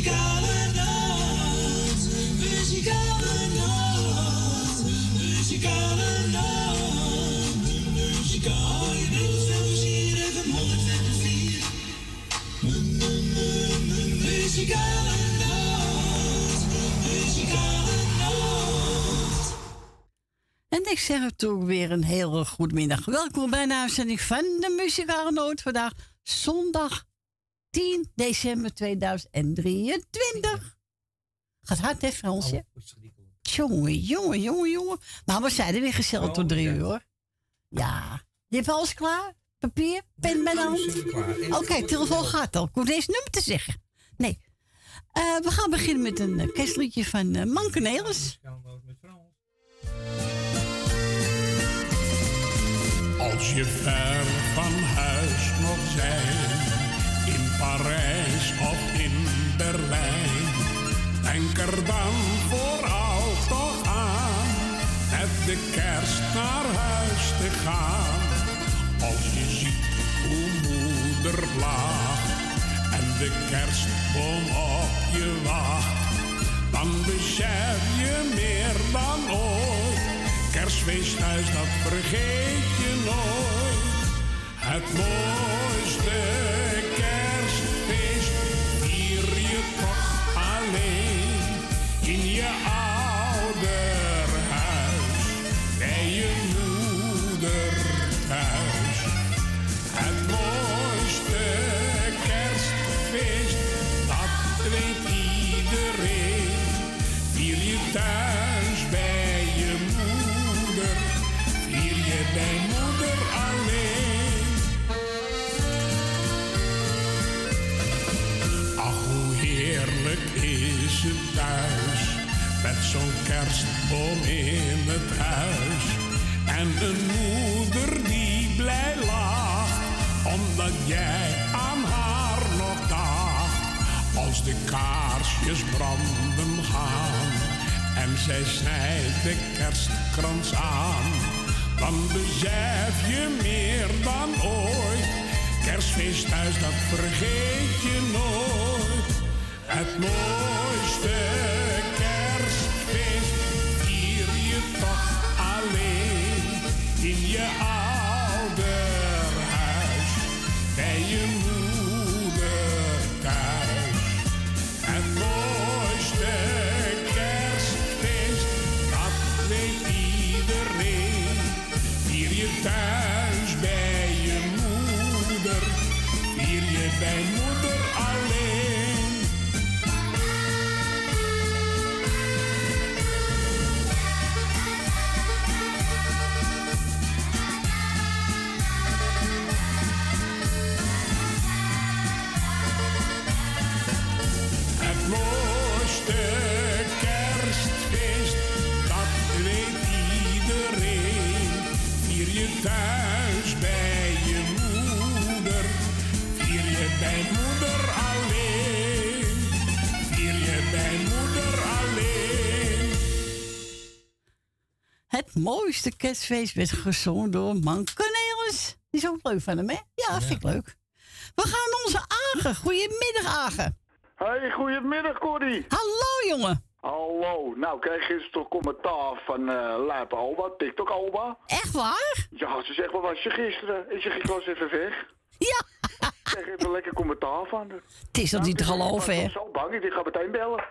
Muzikale nacht, muzikale nacht, muzikale nacht, muzikale Muzikale nacht, muzikale nacht. En ik zeg het ook weer een hele goede middag. Welkom bij een uitzending van de Muzikale Noot. Vandaag zondag 10 december 2023. Gaat hard, hè, Fransje? Jongen, jongen, jongen, jongen. Maar we zijn er weer gezellig tot drie uur, hoor. Ja. Je hebt alles klaar? Papier? Pen bij de hand? Oké, telefoon gaat al. Ik hoef deze nummer te zeggen. Nee. Eh, we gaan beginnen met een uh, kerstliedje van uh, Manke Nelis. Als je ver van huis nog zijn, Parijs of in Berlijn, denk er dan vooral toch aan, met de kerst naar huis te gaan. Als je ziet hoe moeder lacht en de kerstboom op je wacht, dan besef je meer dan ooit. Kerstfeest thuis, dat vergeet je nooit. Het mooiste in je ouderhuis, met zo'n kerstboom in het huis. En een moeder die blij lacht, omdat jij aan haar nog dacht. Als de kaarsjes branden gaan en zij snijdt de kerstkrans aan, dan besef je meer dan ooit. Kerstfeest thuis, dat vergeet je nooit. Het mooiste je ouderhuis, mooiste kerstfeest werd gezongen door Manke Nelis. Die is ook leuk van hem, hè? Ja, vind ik leuk. We gaan naar onze Agen. Goedemiddag, Agen. Hey, goedemiddag Corrie. Hallo, jongen. Hallo. Nou, krijg je toch commentaar van uh, Lijpe Alba, TikTok Alba? Echt waar? Ja, ze zegt, wat was je gisteren? Ik zeg, ik was even weg. Ja. Ik krijg even lekker commentaar van haar. Het is dat niet te geloven, hè? Ik was zo bang, ik ga meteen bellen.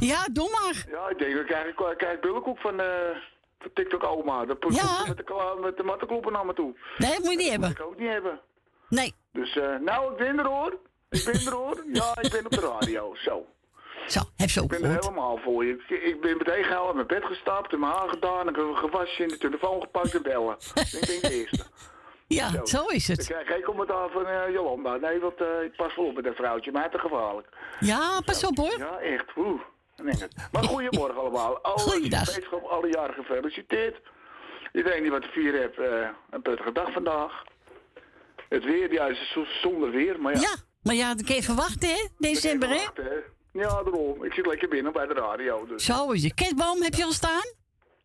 Ja, doe maar. Ja, ik denk, dan krijg ik, krijg ik billenkoek van, eh van TikTok Oma. Dan komt Ja. met de, met de mattenkloppen naar me toe. Nee, dat moet je niet Dat hebben. moet ik ook niet hebben. Nee. Dus, eh nou, ik ben er hoor. Ik ben er hoor. Ja, ik ben op de radio. Zo. Zo, heb ze Ik ook ben er helemaal voor je. Ik, ik ben meteen gauw uit mijn bed gestapt, in mijn haar gedaan, ik heb een gewasje in de telefoon gepakt en bellen. ik ben de eerste. Ja, zo is Ik het. krijg geen commentaar van eh, Jolanda. Nee, want eh, ik pas wel op met dat vrouwtje, maar het is gevaarlijk. Ja, pas op hoor. Ja, echt. Oeh. Dan. Maar goedemorgen allemaal. Alle Goeiedag. gemeenschap, alle jaren gefeliciteerd. Iedereen die wat te vieren heeft, eh, een prettige dag vandaag. Het weer, ja, is zo- zonder weer, maar ja. Ja, maar ja, dat kan je verwachten, hè? December, hè? Ja, daarom. Ik zit lekker binnen bij de radio. Dus. Zo is het. Kerstboom heb je al staan?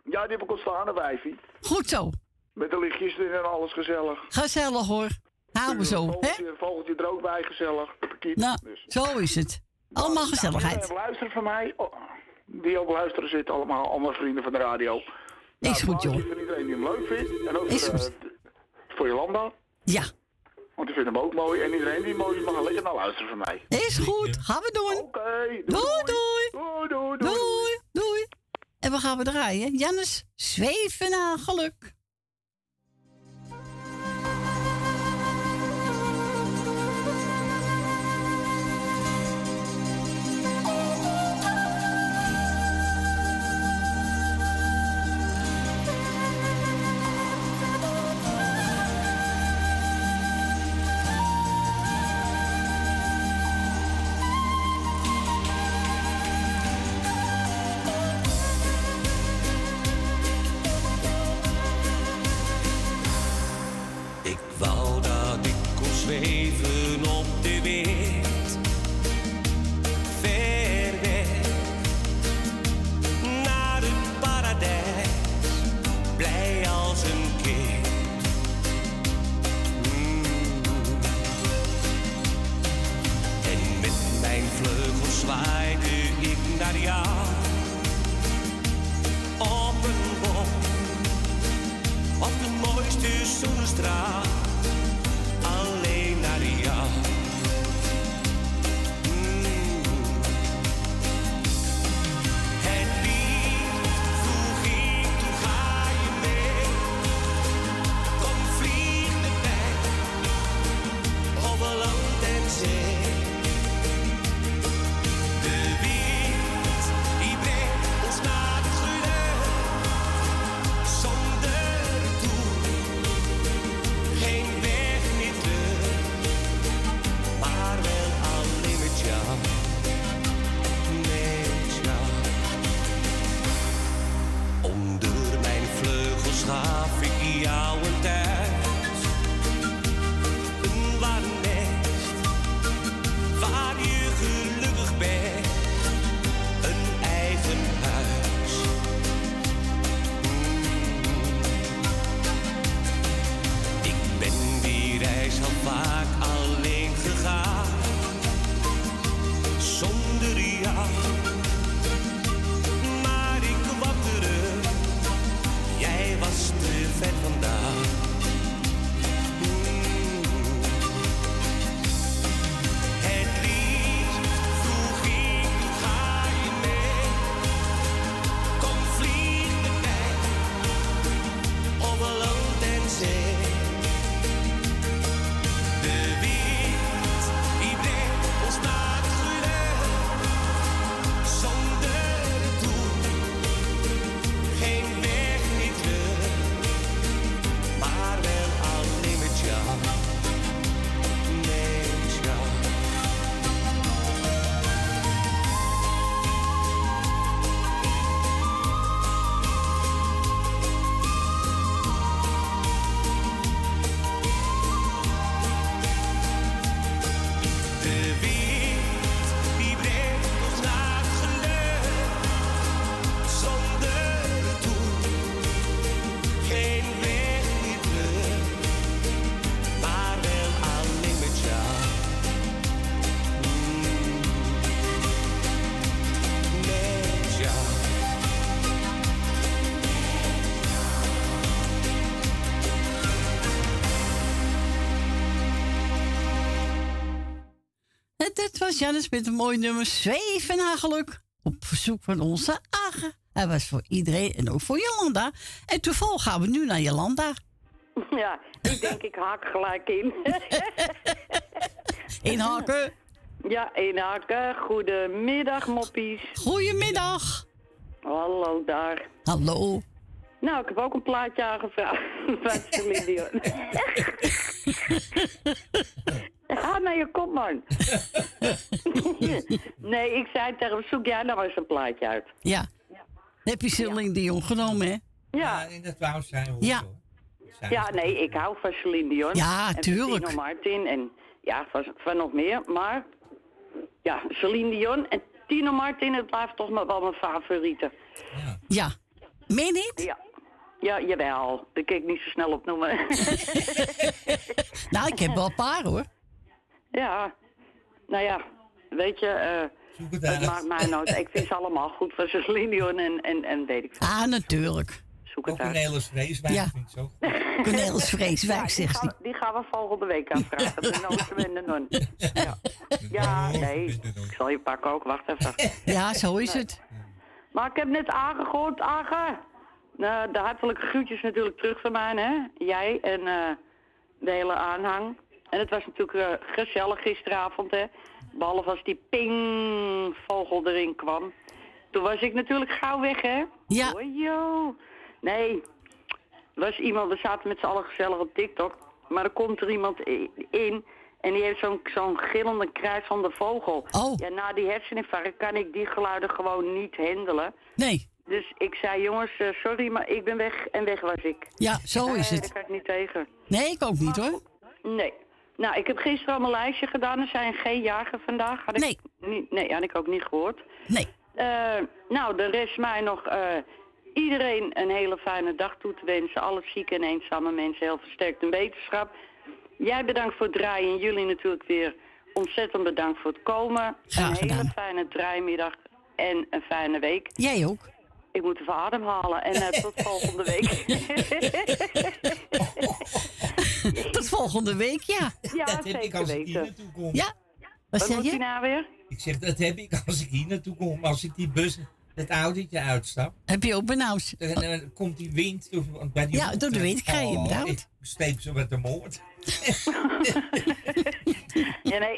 Ja, die heb ik al staan, een wijfie. Goed zo. Met de lichtjes erin en alles gezellig. Gezellig hoor. Houden we zo, hè? Vogeltje, vogeltje er ook bij, gezellig. Kiet. Nou, Dus. zo is het. Allemaal gezelligheid. Nou, luisteren van mij. oh, die ook luisteren zitten allemaal. Allemaal vrienden van de radio. Is Nou, goed, joh. Voor iedereen die hem leuk vindt. En ook Is voor, goed. eh, voor Jolanda. Ja, Want die vindt hem ook mooi. En iedereen die hem mooi is, mag lekker naar luisteren van mij. is goed. Gaan we doen. Oké. Doei, doei. Doei, doei, doei. Doei, doei. En we gaan we draaien. Jannes, zweven naar geluk. Dit was Jannes met een mooi nummer Zweven naar geluk. Op verzoek van onze Agen. Hij was voor iedereen en ook voor Jolanda. En toevallig gaan we nu naar Jolanda. Ja, ik denk ik haak gelijk in. Inhaken. ja, inhaken. Goedemiddag, moppies. Goedemiddag. Hallo daar. Hallo. Nou, ik heb ook een plaatje aangevraagd van Celine Dion. Ga naar je kop, man. nee, ik zei tegen hem, zoek jij nou eens een plaatje uit. Ja. Heb je Celine Dion genomen, hè? Ja, in dat wou zijn hoor. Ja. ja nee, ik hou van Celine Dion. Ja, en tuurlijk. Tino Martin en ja, van, van nog meer. Maar ja, Celine Dion en Tino Martin, het blijft toch maar wel mijn favoriete. Ja. Meen niet? Ja. Ja, jawel. Dat kan ik niet zo snel opnoemen. Nou, ik heb wel een paar hoor. Ja. Nou ja, weet je, eh, het Dat maakt mij nooit. Ik vind ze allemaal goed van Dion en, en, en weet ik veel. Ah, natuurlijk. Zoek Ook het uit. Cornelis Vreeswijk Ja. vind ik zo goed. Cornelis Vreeswijk, die, zegt hij. die gaan we volgende week aanvragen. De noten en de non. Ja. ja, nee. Ik zal je pakken ook. Wacht even. Ja, zo is het. Maar ik heb net Agen gehoord, Agen. Nou, de hartelijke groetjes natuurlijk terug van mij, hè. Jij en eh, de hele aanhang. En het was natuurlijk eh, gezellig gisteravond, hè. Behalve als die ping-vogel erin kwam. Toen was ik natuurlijk gauw weg, hè. Ja. Hoi, joh. Nee, er was iemand, we zaten met z'n allen gezellig op TikTok. Maar er komt er iemand in en die heeft zo'n zo'n gillende kruis van de vogel. Oh. Ja, na die herseninfarct kan ik die geluiden gewoon niet handelen. Nee, Dus ik zei, jongens, eh, sorry, maar ik ben weg en weg was ik. ja, zo is Nee, het. Daar kan ik niet tegen. Nee, ik ook niet hoor. Nee. Nou, ik heb gisteren al mijn lijstje gedaan. Er zijn geen jagen vandaag. Had ik Nee. Niet, nee, had ik ook niet gehoord. Nee. Eh, nou, de rest mij nog eh, iedereen een hele fijne dag toe te wensen. Alle zieke en eenzame mensen heel versterkt in wetenschap. Jij bedankt voor het draaien en jullie natuurlijk weer ontzettend bedankt voor het komen. Graag een hele gedaan. fijne draaimiddag en een fijne week. Jij ook. Ik moet even ademhalen en eh, tot volgende week. Tot volgende week, ja. ja, dat heb ik als ik hier naartoe kom. Ja. Wat Wat zeg moet hij je? nou weer? Ik zeg, dat heb ik als ik hier naartoe kom. Als ik die bus, het autootje uitstap. Heb je ook benauwd? Dan, dan komt die wind. of- Bij die Ja, door de wind krijg je Oh, benauwd. Ik steek ze met de moord. Ja, nee,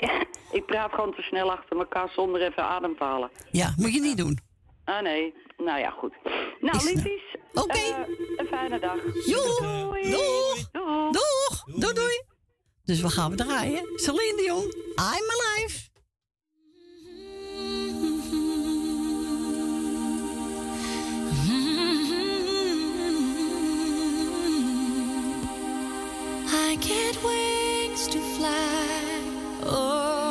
ik praat gewoon te snel achter elkaar zonder even adem te halen. Ja, moet je niet doen. Ah nee, nou ja, goed. Nou, Is- liefjes. Oké. eh, een fijne dag. Joe. Doei. Doeg. Doei. Doeg. Doei, doei. Dus we gaan we draaien. Celine Dion, I'm Alive. I get wings to fly. Oh,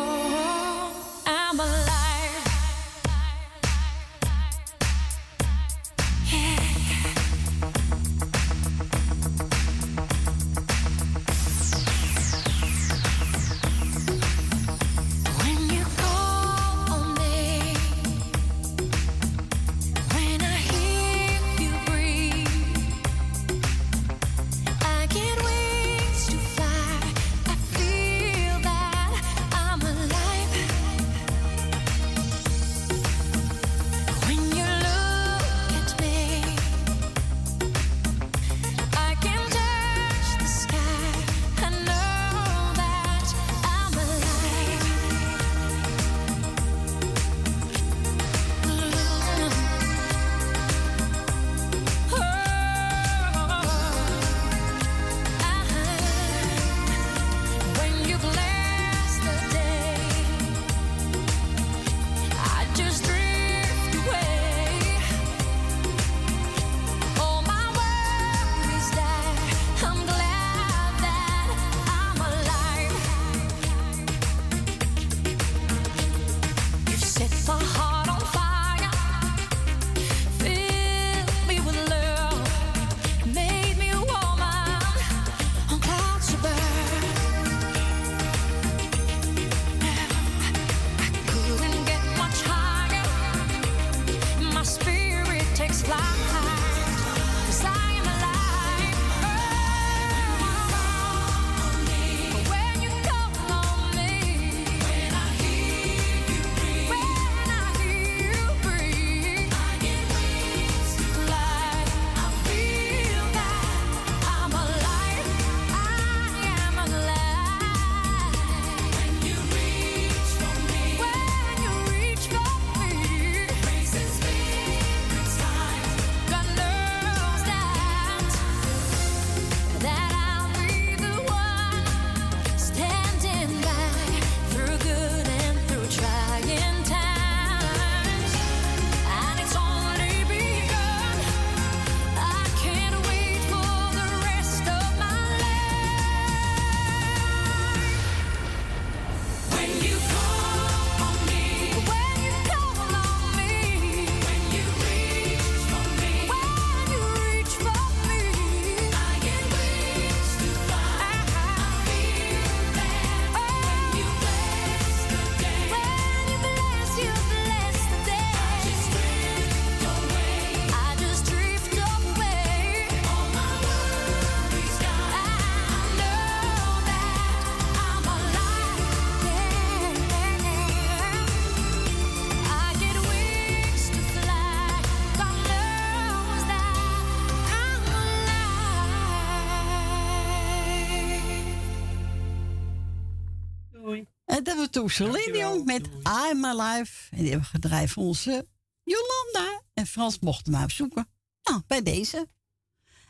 Dat Dion met I'm Alive. En die hebben we gedraaid voor onze Jolanda. En Frans mocht hem zoeken. Nou, bij deze.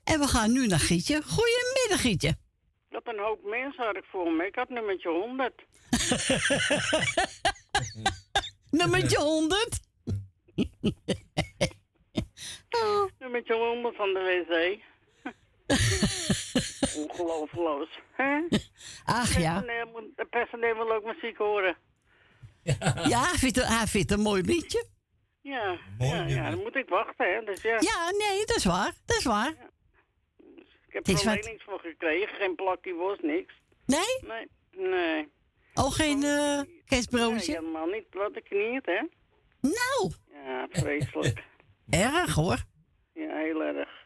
En we gaan nu naar Gietje. Goedemiddag, Gietje. Wat een hoop mensen had ik voor me. Ik had nummertje 100. Nummertje 100. oh. Nummertje 100 van de wc. Ongelooflijk. Hè? Ach ja. De personeel wil ook muziek horen. Ja, hij vindt, het- hij vindt het een mooi liedje. Ja, Mooi ja, ja, dan moet ik wachten, hè. Dus ja, Ja, nee, dat is waar. Dat is waar. ik heb het er alleen niks voor gekregen. Geen plakje was, niks. Nee? Nee, nee. Oh, geen eh Nee, kerstbroodje? helemaal niet. Wat ik niet, hè. Nou, Ja, vreselijk. erg hoor. ja, heel erg.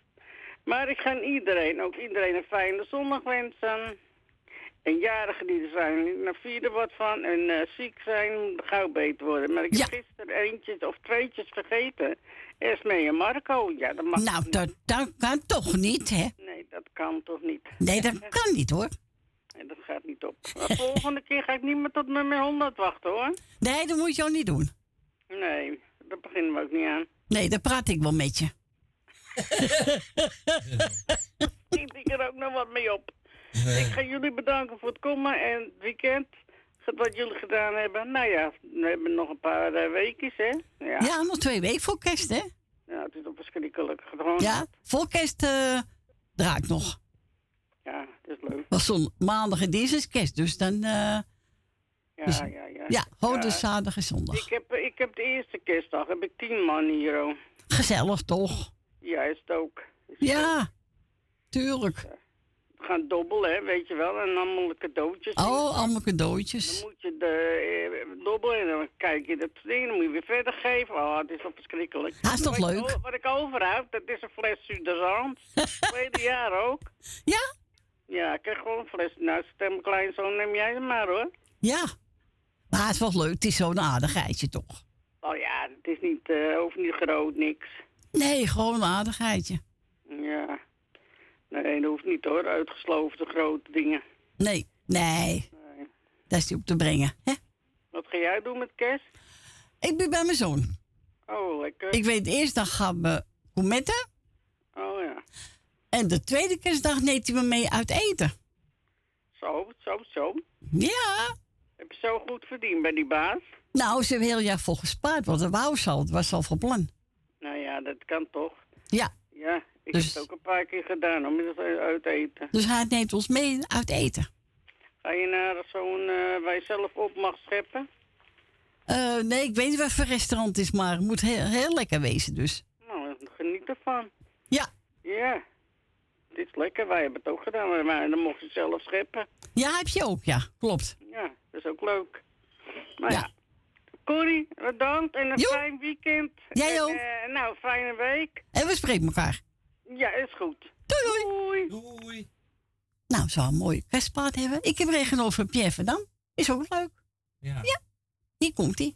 Maar ik ga iedereen, ook iedereen een fijne zondag wensen. En jarigen die er zijn, naar vierde wat van. En eh, ziek zijn, gauw beter worden. Maar ik heb Ja. gisteren eentjes of tweetjes vergeten. Esmee en Marco. Ja, dat mag Nou, dat, dat kan toch niet, hè? Nee, dat kan toch niet. Nee, dat kan niet hoor. Nee, dat gaat niet op. De volgende keer ga ik niet meer tot nummer 100 wachten, hoor. Nee, dat moet je ook niet doen. Nee, daar beginnen we ook niet aan. Nee, daar praat ik wel met je. Ik denk er ook nog wat mee op. Ik ga jullie bedanken voor het komen en het weekend. Wat jullie gedaan hebben. Nou ja, we hebben nog een paar eh, weekjes, hè? Ja. Ja, nog twee weken voor kerst, hè? Ja, het is toch verschrikkelijk. Gewoon. Ja, voor kerst eh draai ik nog. Ja, dat is leuk. Was zo'n maandag en dinsdag is kerst, dus dan... eh, Ja, Dus- ja, ja. ja, gewoon Ja. dus zaterdag en zondag. Ik heb, ik heb de eerste kerstdag, heb ik tien man hier. Gezellig toch? Ja, is het ook. Ja, tuurlijk. We gaan dobbelen, hè, weet je wel. En allemaal cadeautjes. Oh, allemaal Dan cadeautjes. moet je de, eh, dobbelen en dan kijk je dat ding, dan moet je weer verder geven. Oh, het is wel verschrikkelijk. Is toch Wat ik leuk? o- Wat ik overhoud, dat is een fles Suderand. Tweede jaar ook. Ja? Ja, ik krijg gewoon een fles. Nou, stem kleinzoon, neem jij hem maar hoor. Ja. Maar het is wel leuk, het is zo'n aardigheidje toch? Oh ja, het is niet, eh hoeft niet groot, niks. Nee, gewoon een aardigheidje. Ja. Nee, dat hoeft niet hoor, uitgesloofde grote dingen. Nee, nee, Nee. dat is die op te brengen. Hè? Wat ga jij doen met kerst? Ik ben bij mijn zoon. Oh, lekker. Ik weet, de eerste dag gaan we gourmetten. Oh ja. En de tweede kerstdag neemt hij me mee uit eten. Zo, zo, zo. Ja. Heb je zo goed verdiend bij die baas? Nou, ze hebben heel jaar voor gespaard, want dat wou ze al. Het was al van plan. Nou ja, dat kan toch. Ja, Ja, ik Dus- heb het ook een paar keer gedaan om uit te eten. dus hij neemt ons mee uit eten. Ga je naar zo'n eh waar je zelf op mag scheppen? Eh, nee, ik weet niet wat voor restaurant het is, maar het moet heel, heel lekker wezen dus. Nou, geniet ervan. Ja, Ja, het is lekker. Wij hebben het ook gedaan, maar dan mocht je zelf scheppen. ja heb je ook, ja, klopt. Ja, dat is ook leuk. Ja. Ja. Corrie, bedankt en een Jo. fijn weekend. Jij En, ook. eh, nou, fijne week. En we spreken elkaar. Ja, is goed. Doei, doei. Doei. Doei. Nou, zou een mooie kerstpaard hebben. Ik heb regenover van Pierre Verdam. Is ook leuk. Ja. Ja. Hier komt hij.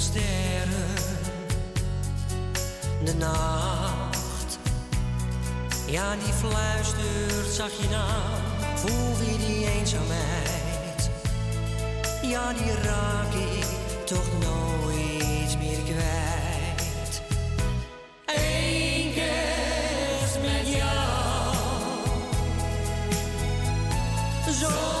Sterren. De nacht, ja die fluistert zachtje aan. Voel weer die eenzaamheid, ja die raak ik toch nooit meer kwijt. Eén kerst met jou. Zoveel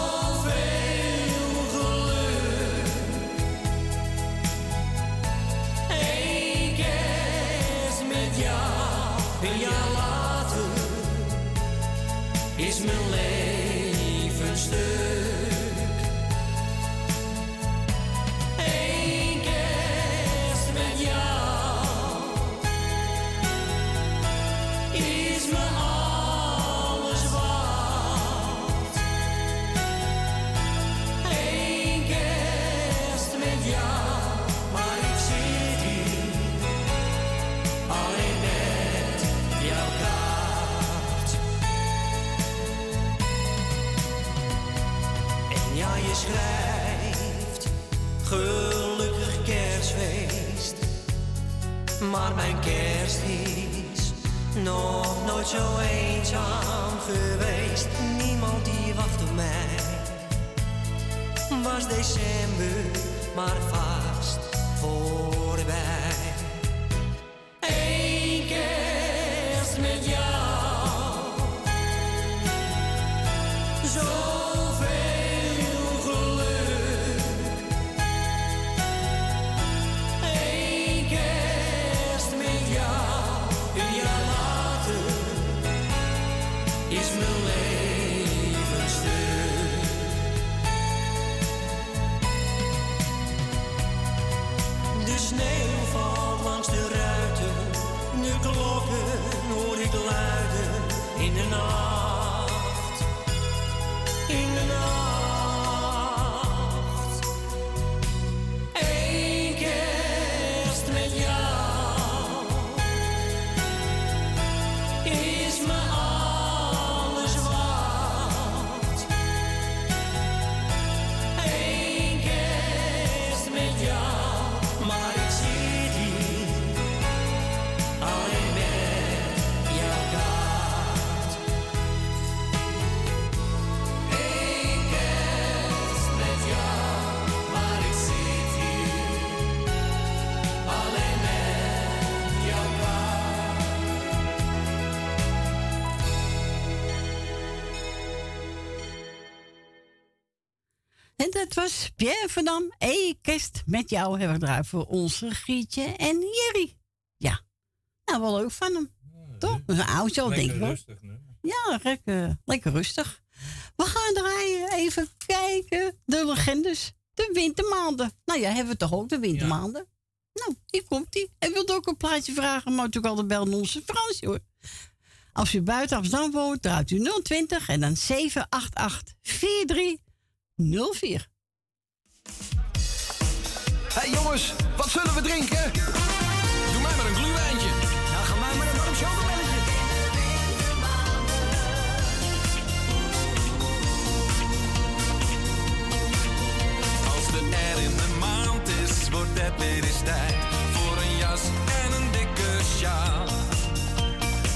Mijn kerst is nog nooit zo eenzaam geweest. Niemand die wacht op mij. Was december maar vast voorbij. Langs de ruiten, de klokken hoor ik luiden in de nacht. In de nacht. Was Pierre van Dam. Hey, kerst met jou hebben we gedraaid voor onze Gietje en Jerry. Ja, nou wel leuk van hem. Toch? Een oudje al, denk ik rustig. Ja, lekker, lekker rustig. We gaan draaien, even kijken. De legendes, de wintermaanden. Nou ja, hebben we toch ook de wintermaanden? Nou, hier komt ie. En wilt ook een plaatje vragen, maar natuurlijk altijd bellen onze Frans, hoor. Als u buiten Amsterdam woont, draait u 020 en dan 788 4304. Hé hey jongens, wat zullen we drinken? Doe mij maar een gluwijntje. Nou, ga mij maar een warm chocomelletje. Als de R in de maand is, wordt het weer eens tijd voor een jas en een dikke sjaal.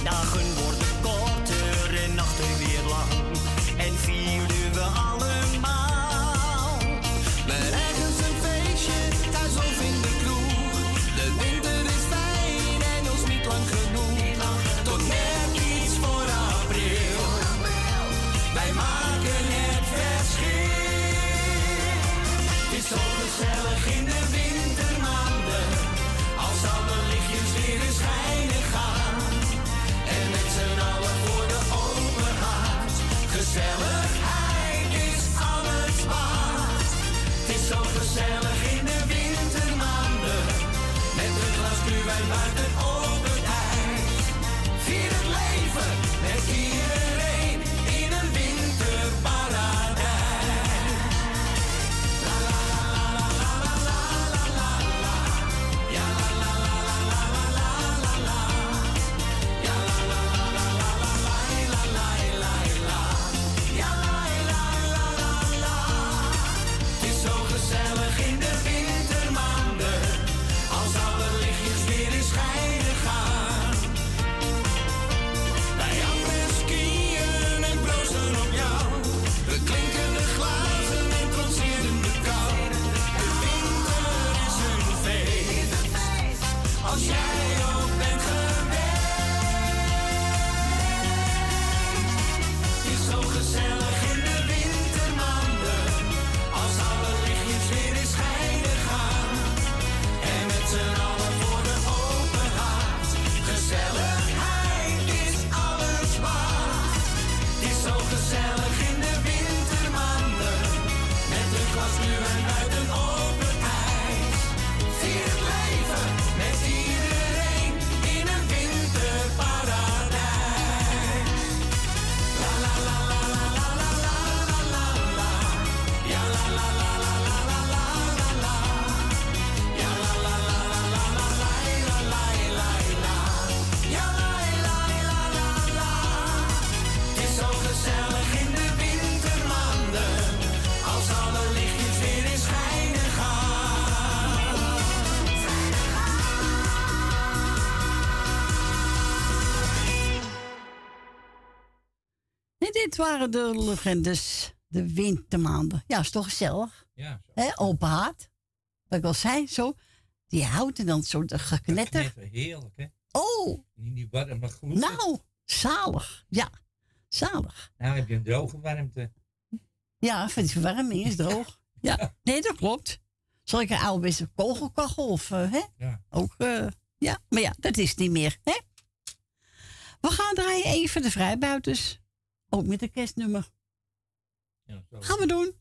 Dagen worden het waren de legendes, de wintermaanden. Ja, is toch gezellig? Ja, Hè, open haard. Wat ik al zei, zo. Die houten dan zo de geknetter. Knetter, heerlijk, hè? Oh, In die warme gloed. nou, zalig. Ja, zalig. Nou heb je een droge warmte. Ja, van die verwarming is droog. Ja, nee, dat klopt. Zal ik een oude kogelkachel of, eh, hè? Ja. Ook, eh, ja. Maar ja, dat is niet meer, hè? We gaan draaien even de vrijbuiters. Ook met een kerstnummer. Ja. Gaan we doen.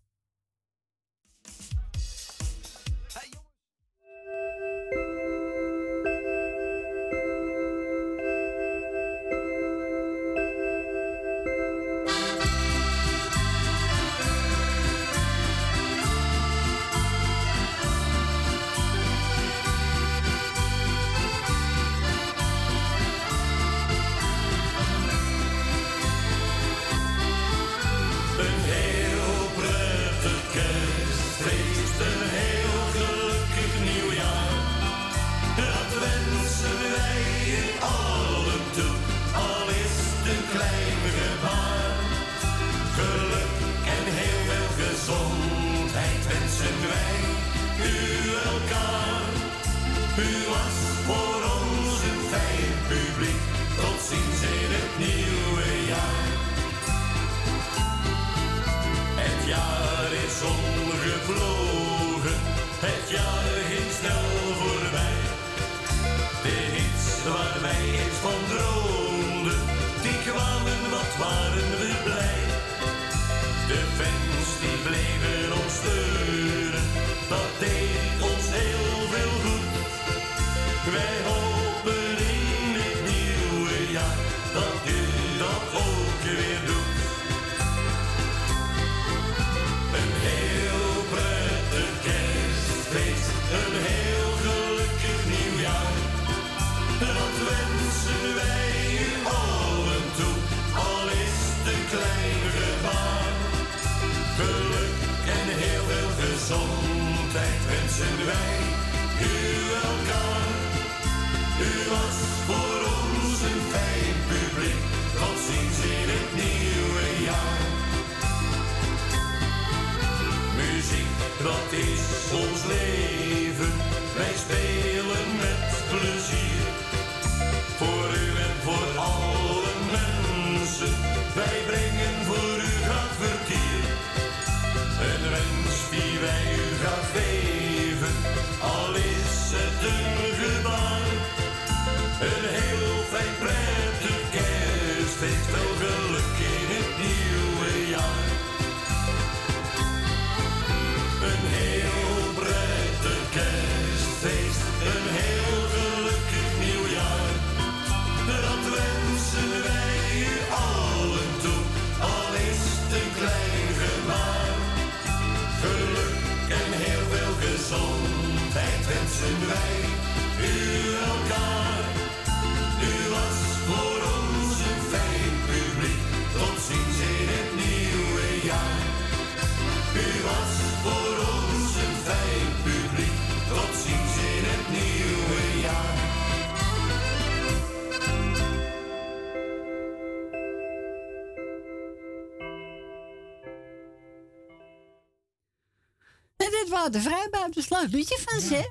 Waren de vrijbuiters. Leuk liedje van ze, hè?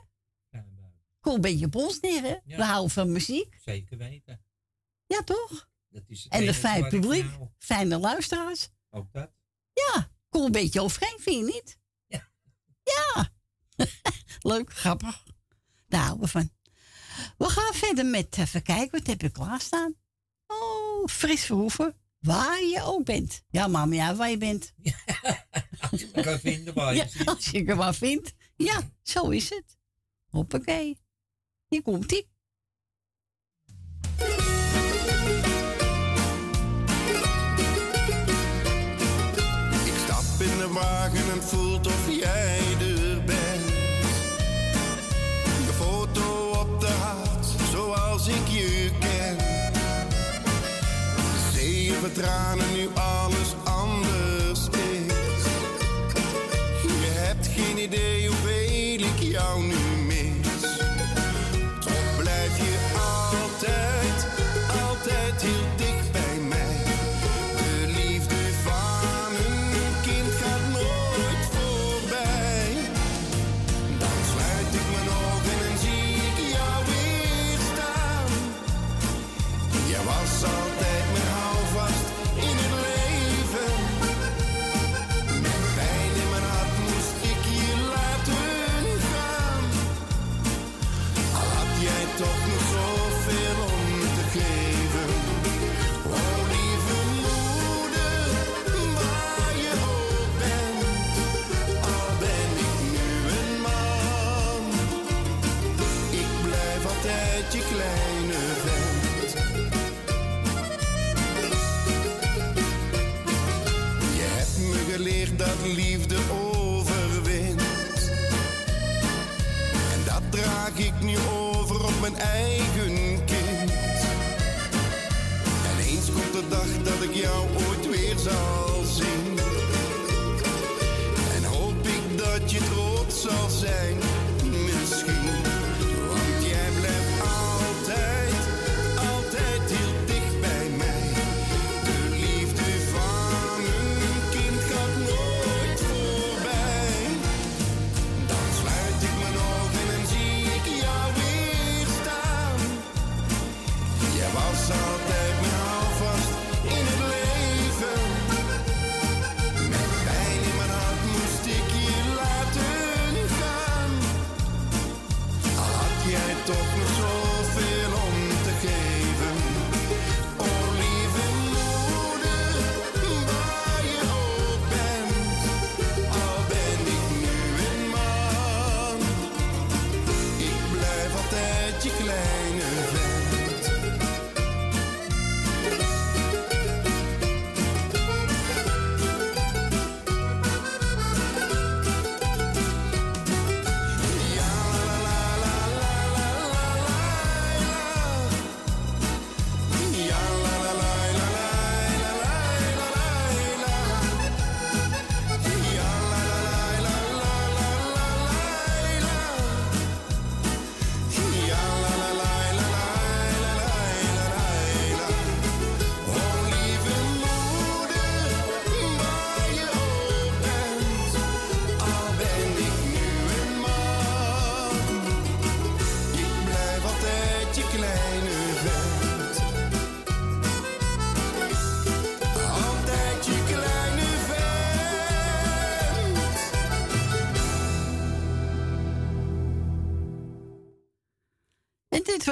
Kom een beetje op ons neer, hè? Ja. We houden van muziek. Zeker weten. Ja, toch? Dat is het En de fijn publiek, nou- fijne luisteraars. Ook dat. Ja, kom een beetje overheen, vind je niet? Ja. Ja. Leuk, grappig. Daar houden we van. We gaan verder met, even kijken, wat heb je klaarstaan? Oh, Fris Verhoeven, waar je ook bent. Ja, maakt ja, waar je bent. Als je me kan vinden waar je Ja, zit. als je er maar vindt. Ja, zo is het. Hoppakee. Hier komt ie. Ik stap in de wagen en het tranen, nu alles eigen kind. En eens komt de dag dat ik jou ooit weer zal zien. En hoop ik dat je trots zal zijn.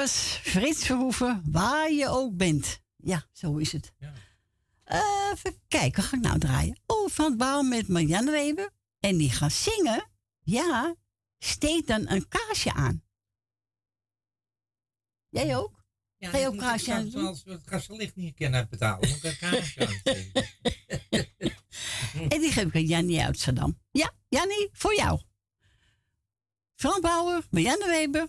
was Frits Verhoeven, waar je ook bent. Ja, zo is het. Ja. Even kijken, ga ik nou draaien? Oh, van Baal met Marianne Weber. En die gaan zingen. Ja, steek dan een kaarsje aan. Jij ook? Ja, ga je ook kaarsje aan? Als we het gaslicht niet kennen betalen, moet ik een kaarsje aansteken. en die geef ik aan Jannie uit Ja, Jannie, voor jou. Van Bauer, Marianne Weber,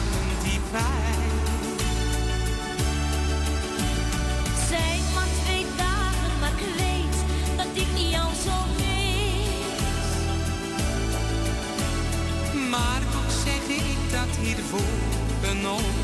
nom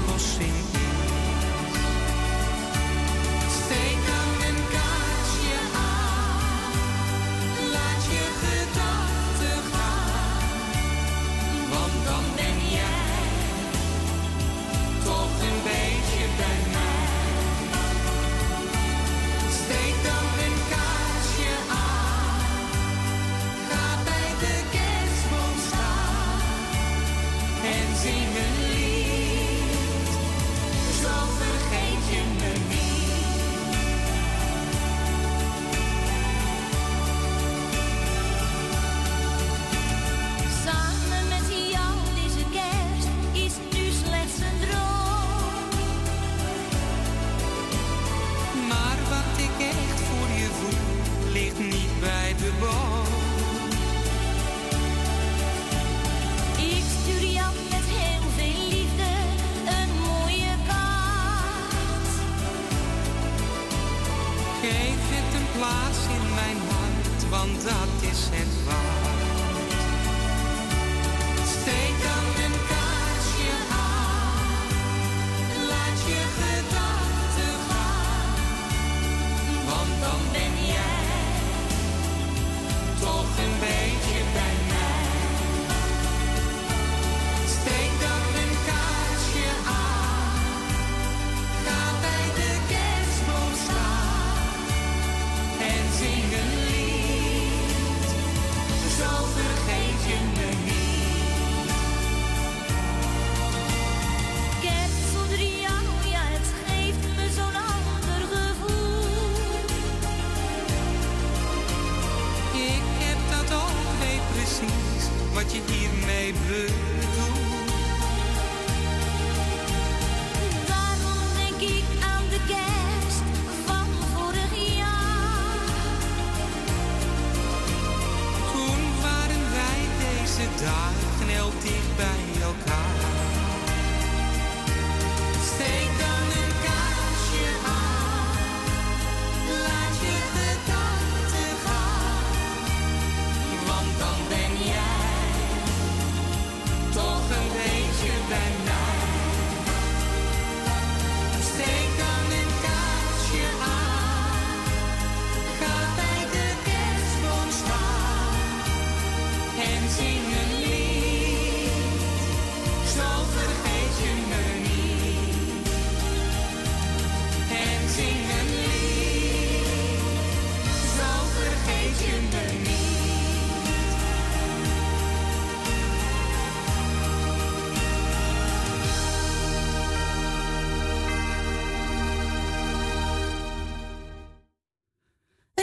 contato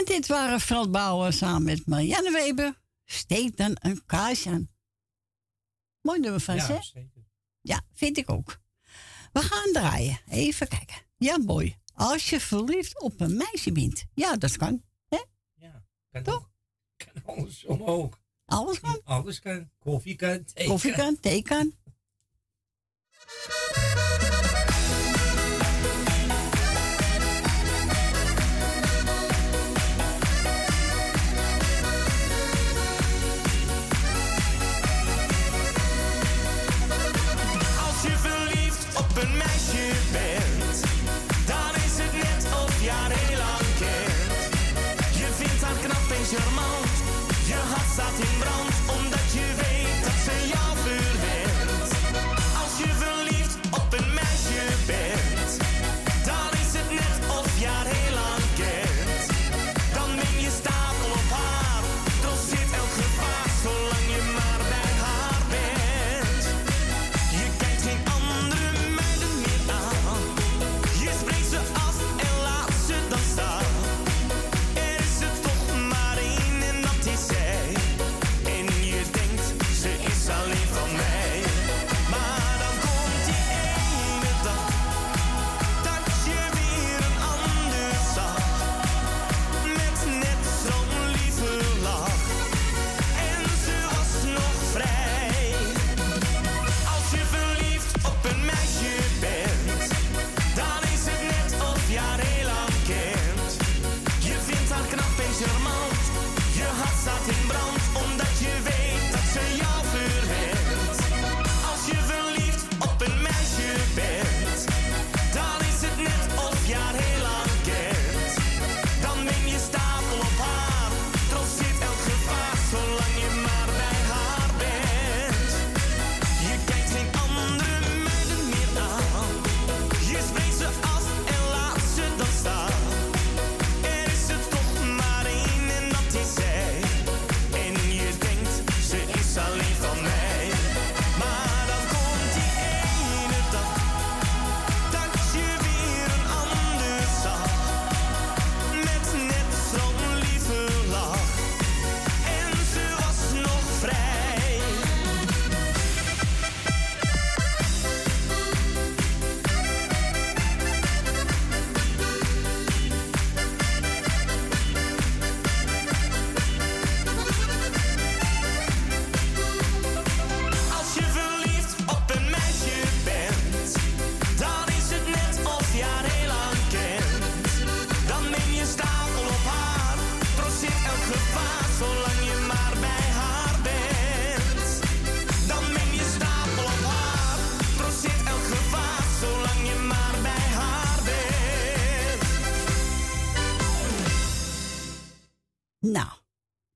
En dit waren veldbouwers Bauer samen met Marianne Weber. Steek een kaars aan. Mooi nummer van ja, hè? Zeker. Ja, vind ik ook. We gaan draaien. Even kijken. Ja, mooi. Als je verliefd op een meisje bent. Ja, dat kan. Hè? Ja, kan toch? Kan alles omhoog. Alles kan? Alles kan. Koffie kan, thee Koffie kan, thee kan.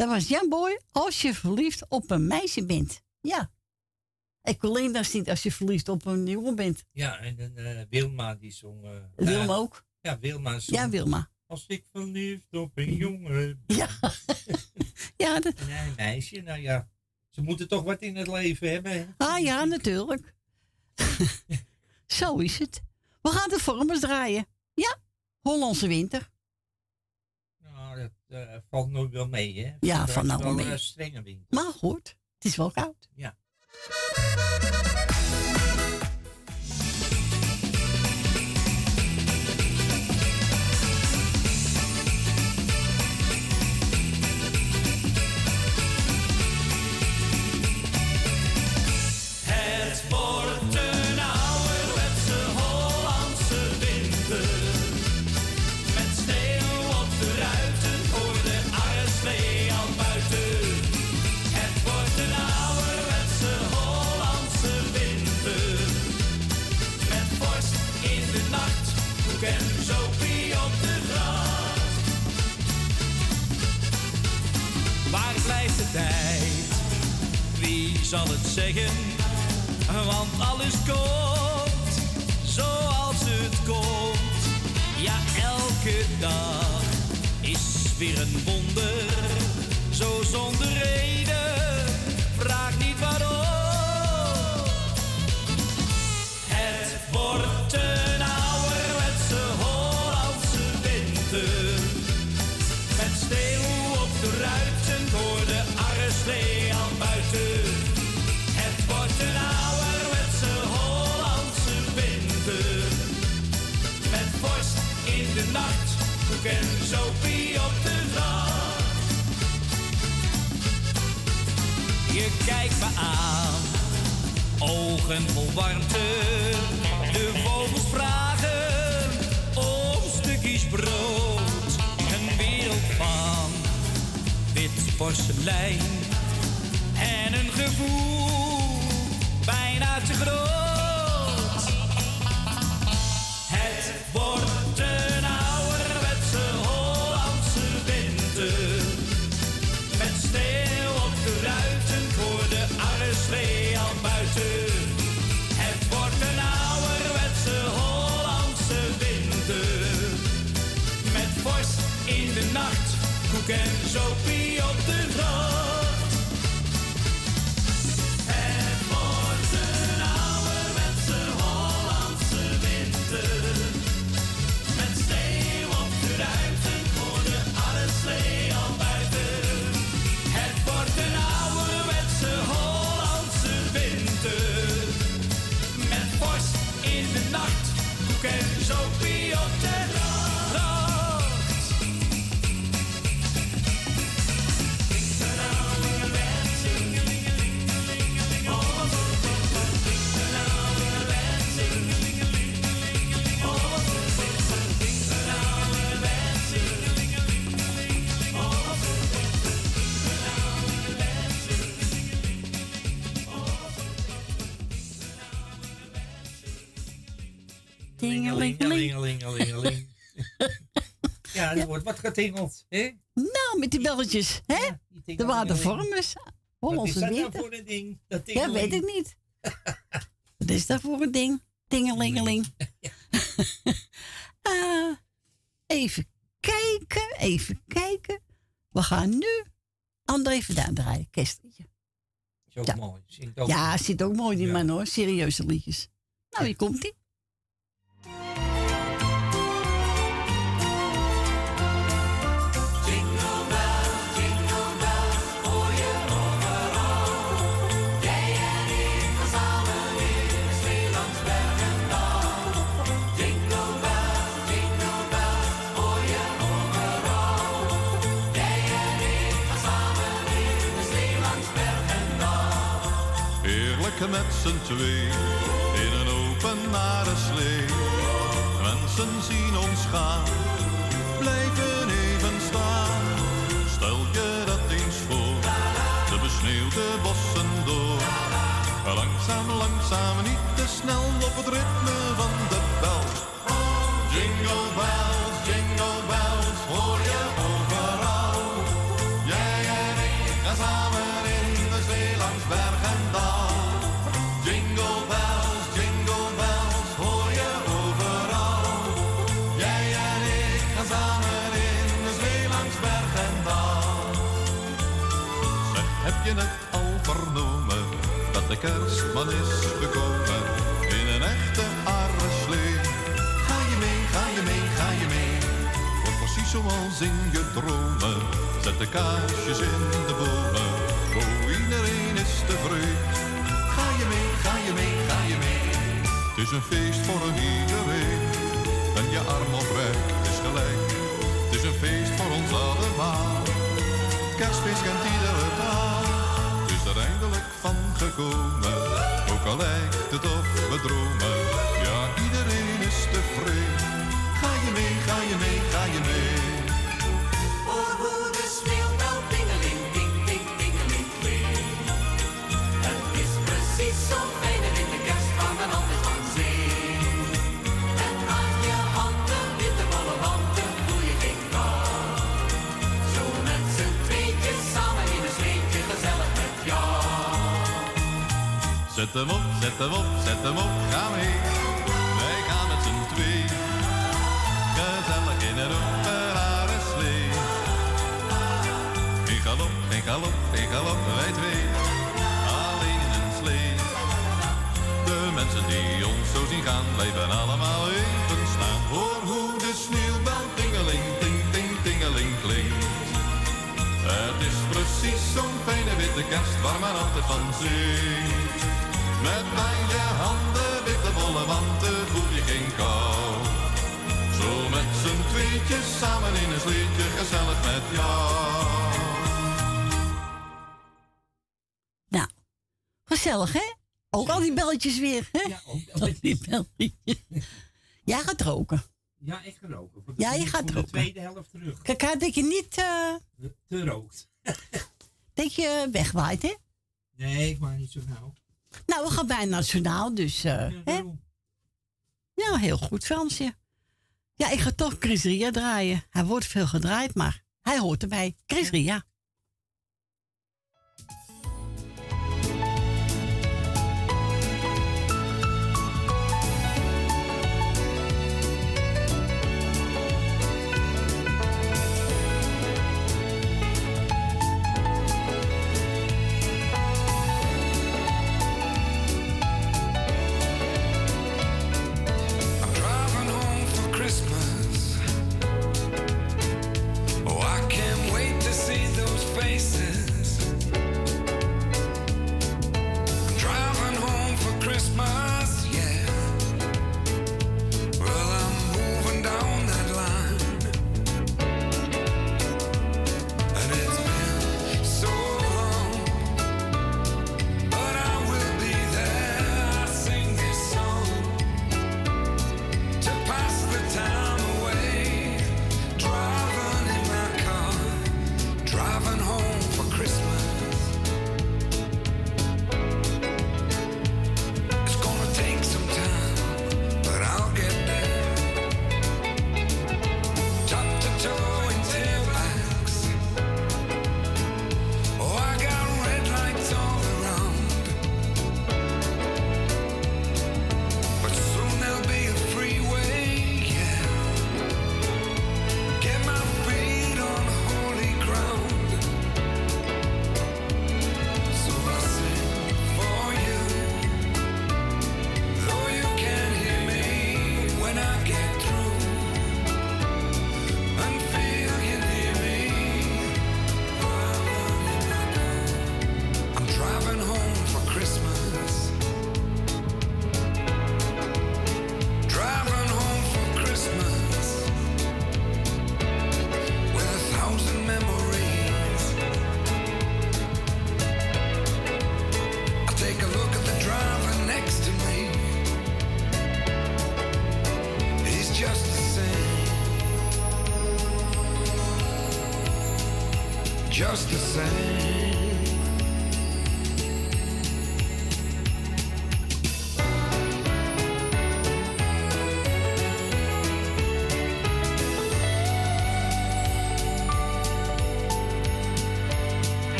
Dat was Jamboy als je verliefd op een meisje bent. Ja. Ik alleen dat niet als je verliefd op een jongen bent. Ja, en eh, Wilma die zong. Eh, Wilma ook? Ja, Wilma zong. Ja, Wilma. Als ik verliefd op een jongen ben. Ja. ja dat... Nee, meisje, nou ja. Ze moeten toch wat in het leven hebben. Ah ja, natuurlijk. Zo is het. We gaan de vormers draaien. Ja, Hollandse winter uh, valt nooit wel mee, hè? Ja, valt nou wel mee. Eh, Strenge winter. Maar goed, het is wel koud. Ja. Het. zal het zeggen, want alles komt zoals het komt. Ja, elke dag is weer een wonder, zo zonder reden. Me aan, ogen vol warmte. De vogels vragen om stukjes brood. Een wereld van wit porselein en een gevoel bijna te groot. Het wordt en zopie wordt wat getingeld. Hè? Nou, met die belletjes, hè? De vormers. Wat is Hollandse dat nou voor een ding? Dat Ja, weet ik niet. Wat is dat voor een ding? Tingelingeling. Eh, even kijken, even kijken. We gaan nu André Verdaan draaien, kerstliedje. Is ook Ja. mooi. Zingt ook Ja, zit ook mooi die man hoor. Serieuze liedjes. Nou, hier komt ie. Met z'n twee in een openbare slee. Mensen zien ons gaan, blijven even staan. Stel je dat eens voor, de besneeuwde bossen door. Langzaam, langzaam, niet te snel op het ritme van de kerstman is gekomen in een echte arreslee? Ga je mee, ga je mee, ga je mee? Wordt precies zoals in je dromen. Zet de kaarsjes in de bomen. Oh, iedereen is tevreden. Ga je mee, ga je mee, ga je mee? Het is een feest voor een iedereen. Ben je arm het is gelijk. Het is een feest voor ons allemaal. Kerstfeest kent iedere Ook al lijkt het of we dromen. Ja, iedereen is tevreden. Ga je mee, ga je mee, ga je mee? Hoe Zet hem op, zet hem op, zet hem op, ga mee. Wij gaan met z'n twee. Gezellig in een openbare slee. In galop, in galop, in galop, wij twee. Alleen in een slee. De mensen die ons zo zien gaan, blijven allemaal even staan. Hoor hoe de sneeuwbel tingeling, ting, ting, tingeling klinkt. Het is witte kerst waar men altijd van zingt. Met je handen witte wollen wanten voel je geen kou. Zo met z'n tweetjes samen in gezellig met jou. Nou, gezellig hè? Ook al die belletjes weer, hè? Ja, ook die belletjes. Jij gaat roken. Ja, ik ga roken. Ja, je gaat de roken. tweede helft terug. Kijk uit dat je niet, eh, Te rookt. dat je wegwaait, hè? Nee, ik maak niet zo gauw. Nou, we gaan bijna nationaal, dus, eh, hè? Ja, heel goed, Fransje. Ja, ik ga toch Chris Ria draaien. Hij wordt veel gedraaid, maar hij hoort erbij. Chris Ria.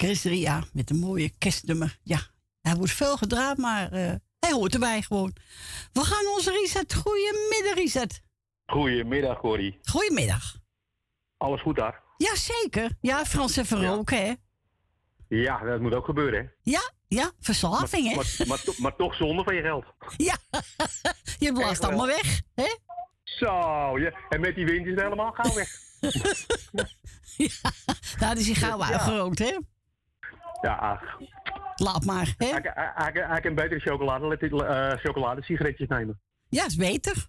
Chris Ria met een mooie kerstnummer. Ja, hij wordt veel gedraaid, maar eh, hij hoort erbij gewoon. We gaan onze Richard. Goedemiddag, Richard. Goedemiddag, Corrie. Goedemiddag. Alles goed daar? Jazeker. Ja, Frans even roken, hè? Ja, dat moet ook gebeuren, hè? Ja, ja, verslaving, hè? Maar, maar, to- maar toch zonde van je geld. Ja, je blaast allemaal weg, hè? Zo, ja. En met die wind is het helemaal gauw weg. Nou, die is hij gauw Ja. uitgerookt, hè? Ja, ach. Laat maar, hè? Hij, hij, hij, hij kan beter chocolade, eh chocoladesigaretjes nemen. Ja, is beter.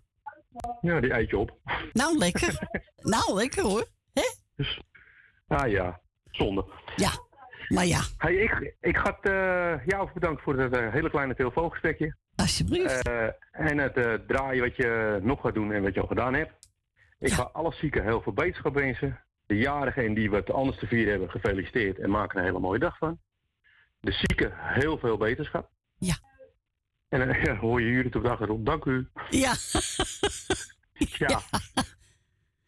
Ja, die eet je op. Nou, lekker. nou, lekker hoor. Ah ja, zonde. Ja, maar ja. Hey, ik, ik ga het, eh, jou bedanken voor het eh, hele kleine telefoongesprekje. Alsjeblieft. En het draaien wat je nog gaat doen en wat je al gedaan hebt. Ik ga alle zieken heel veel beterschap wensen. De jarigen en die wat anders te vieren hebben, gefeliciteerd en maken een hele mooie dag van. De zieken heel veel beterschap. Ja. En dan ja, hoor je jullie op de achtergrond. Dank u. Ja. Ja.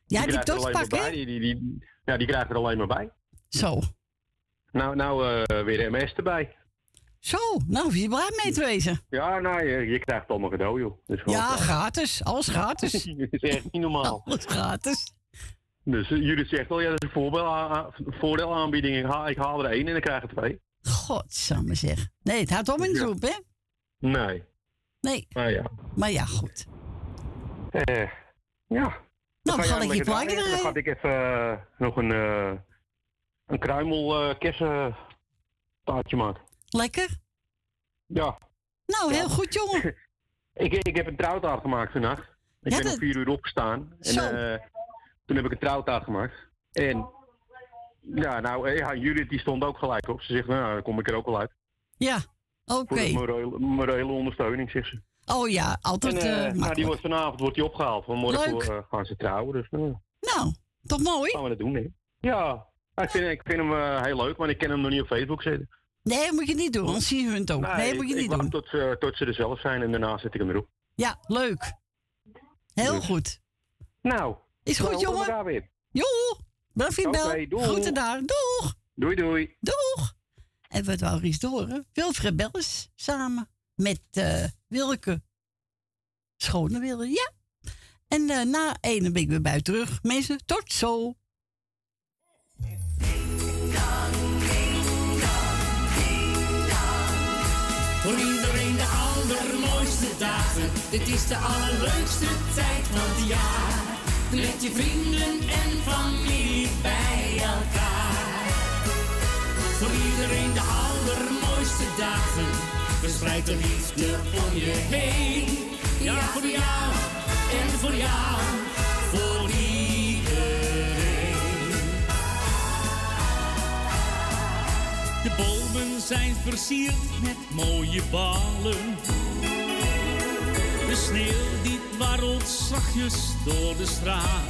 Ja, die bij. hè? Die, die, die, ja, die krijgt er alleen maar bij. Zo. Nou, nou eh, weer MS erbij. Zo, nou, je blij mee te wezen. Ja, nou, je, je krijgt het allemaal cadeau, joh. Dus Ja, gratis. Alles gratis. Dat is echt niet normaal. Alles gratis. Dus uh, Judith zegt al, ja, dat is een voorbeeld, a- voordeelaanbieding. Ik haal, ik haal er één en dan krijg er twee. Godsamme zeg. Nee, het houdt om in de Ja. hè? Nee. Nee. Nou ja. Maar ja, goed. Eh, ja. Nou, Dan ga ik je plaatje draaien. Dan ga ik even eh, nog een, eh een kruimel eh kersentaartje maken. Lekker. Ja. Nou, heel goed, jongen. Ik, ik heb een trouwtaart gemaakt vannacht. Ik Ja, ben dat- om vier uur opgestaan. En Zo. Toen heb ik een trouwtaart gemaakt. En ja, nou, eh, ja, Judith die stond ook gelijk op. Ze zegt, nou, dan kom ik er ook wel uit. Ja, oké. Voor de morele, ondersteuning, zegt ze. Oh ja, altijd en, eh eh, nou, die wordt vanavond wordt die opgehaald. Vanmorgen Leuk. eh, gaan ze trouwen. Dus nou, Nou, toch mooi? gaan we dat doen, hè? Ja, ik vind, ik vind hem heel leuk, maar ik ken hem nog niet op Facebook zetten. Nee, moet je niet doen, anders zien hun het ook. Nee, moet je ik niet doen. Tot, ze- tot ze er zelf zijn en daarna zet ik hem erop. Ja, leuk. Heel Dus. goed. Nou, Is goed, horen jongen. elkaar weer. Voor je bel. Oké, doeg. Groeten daar. Doeg. Doei, doei. Doeg. En wat wou Ries door? Wilfred Belles samen met eh Wilke. Schone Wilde, ja. En eh, na ene ben ik weer bij terug. Mensen, tot zo. Voor iedereen de allermooiste dagen. Dit is de allerleukste tijd van het jaar. Met je vrienden en familie bij elkaar. Voor iedereen de allermooiste dagen. Verspreid de liefde om je heen. Ja, voor jou en voor jou. Voor iedereen. De bomen zijn versierd met mooie ballen. De sneeuw die dwarrelt zachtjes door de straat.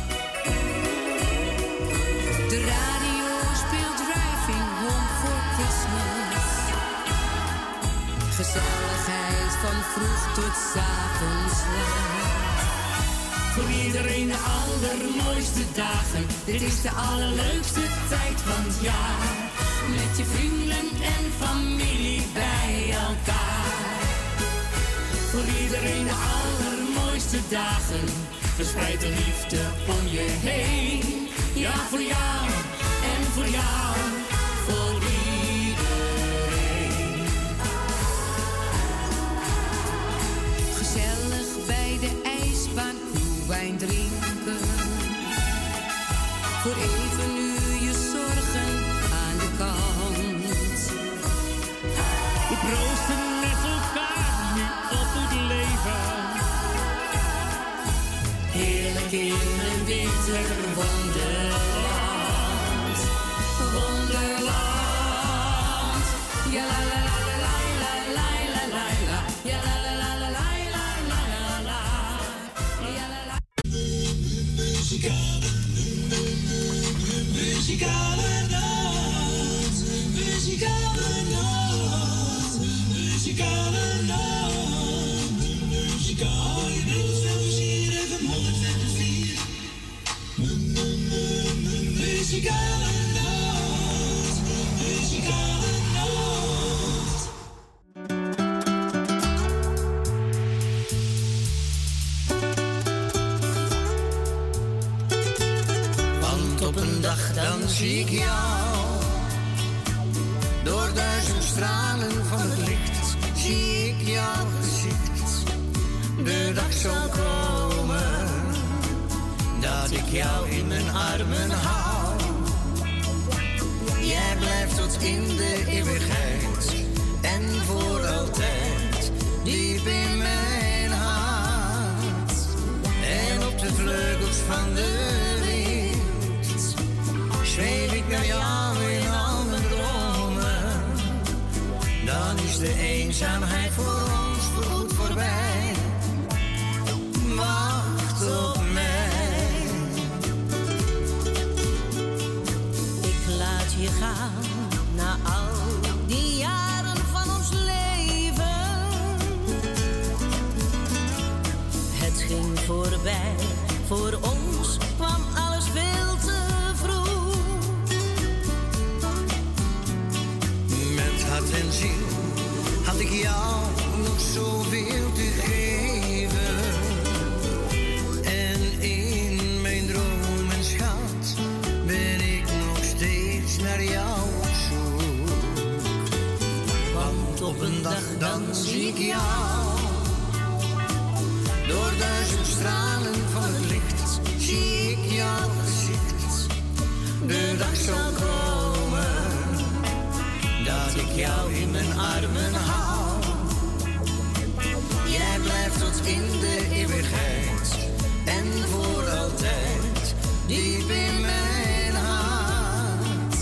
De radio speelt Driving Home for Christmas. Gezelligheid van vroeg tot avonds. Voor iedereen de allermooiste dagen. Dit is de allerleukste tijd van het jaar. Met je vrienden en familie bij elkaar. Voor iedereen de allermooiste dagen. Verspreid de liefde om je heen. Ja, voor jou en voor jou. Voor Muzikale noot, muzikale noot, muzikale noot, muzikale noot. Muzikale zie ik jou. Door duizend stralen van het licht zie ik jouw gezicht. De dag zal komen dat ik jou in mijn armen hou. blijft tot in de eeuwigheid en voor altijd diep in mijn hart. En op de vleugels van de zweef ik naar jou in al mijn dromen. Dan is de eenzaamheid voor ons voorgoed voorbij. Wacht op mij. Ik laat je gaan na al die jaren van ons leven. Het ging voorbij, voor ons jou nog zoveel te geven. En in mijn dromen, schat, ben ik nog steeds naar jou op zoek. Want op een dag dan zie ik jou. Door duizend stralen van het licht zie ik jouw gezicht. De dag zal komen dat ik jou in mijn armen hou. Tot in de eeuwigheid en voor altijd diep in mijn hart.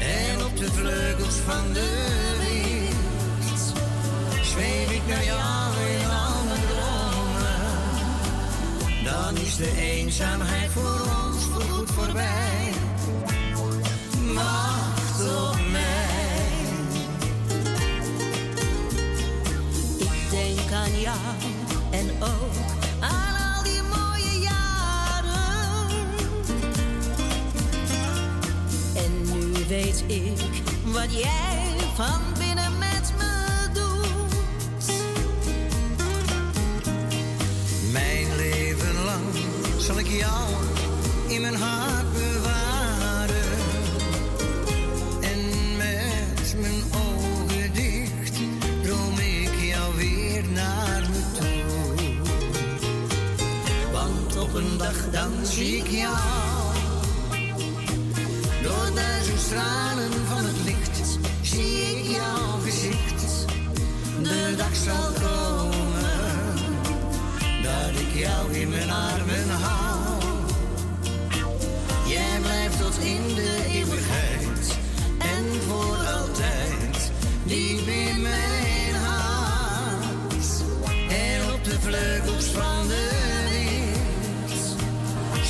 En op de vleugels van de wind zweef ik naar jou in al dromen. Dan is de eenzaamheid voor ons voorgoed voorbij. Wacht ook aan al die mooie jaren. En nu weet ik wat jij van binnen met me doet. Mijn leven lang zal ik jou in mijn hart dan zie ik jou. Door duizend stralen van het licht zie ik jouw gezicht. De dag zal komen dat ik jou in mijn armen hou. Jij blijft tot in de eeuwigheid en voor altijd diep in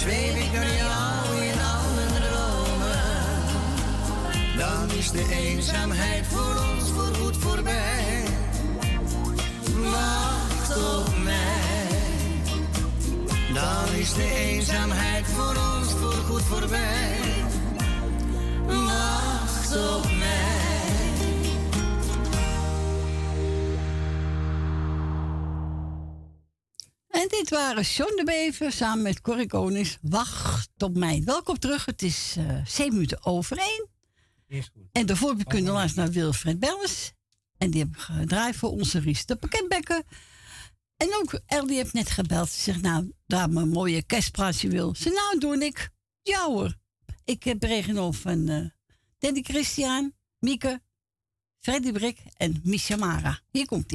zweef ik naar jou in al mijn dromen. Dan is de eenzaamheid voor ons voorgoed voorbij. Wacht op mij. Dan is de eenzaamheid voor ons voorgoed voorbij. Wacht op mij. Dit waren John de Bever samen met Corrie Konings. Wacht op mij. Welkom terug. Het is eh 7 minuten over één. Is goed. En daarvoor kunnen luisteren naar Wilfred Bellens. En die hebben gedraaid voor onze Ries de pakketbekken. En ook Ellie heeft net gebeld. Ze zegt, nou, daar mijn mooie kerstpraatje wil. Ze nou, doe ik. Ja hoor. Ik heb van eh Danny Christian, Mieke, Freddy Brik en Misha Mara. Hier komt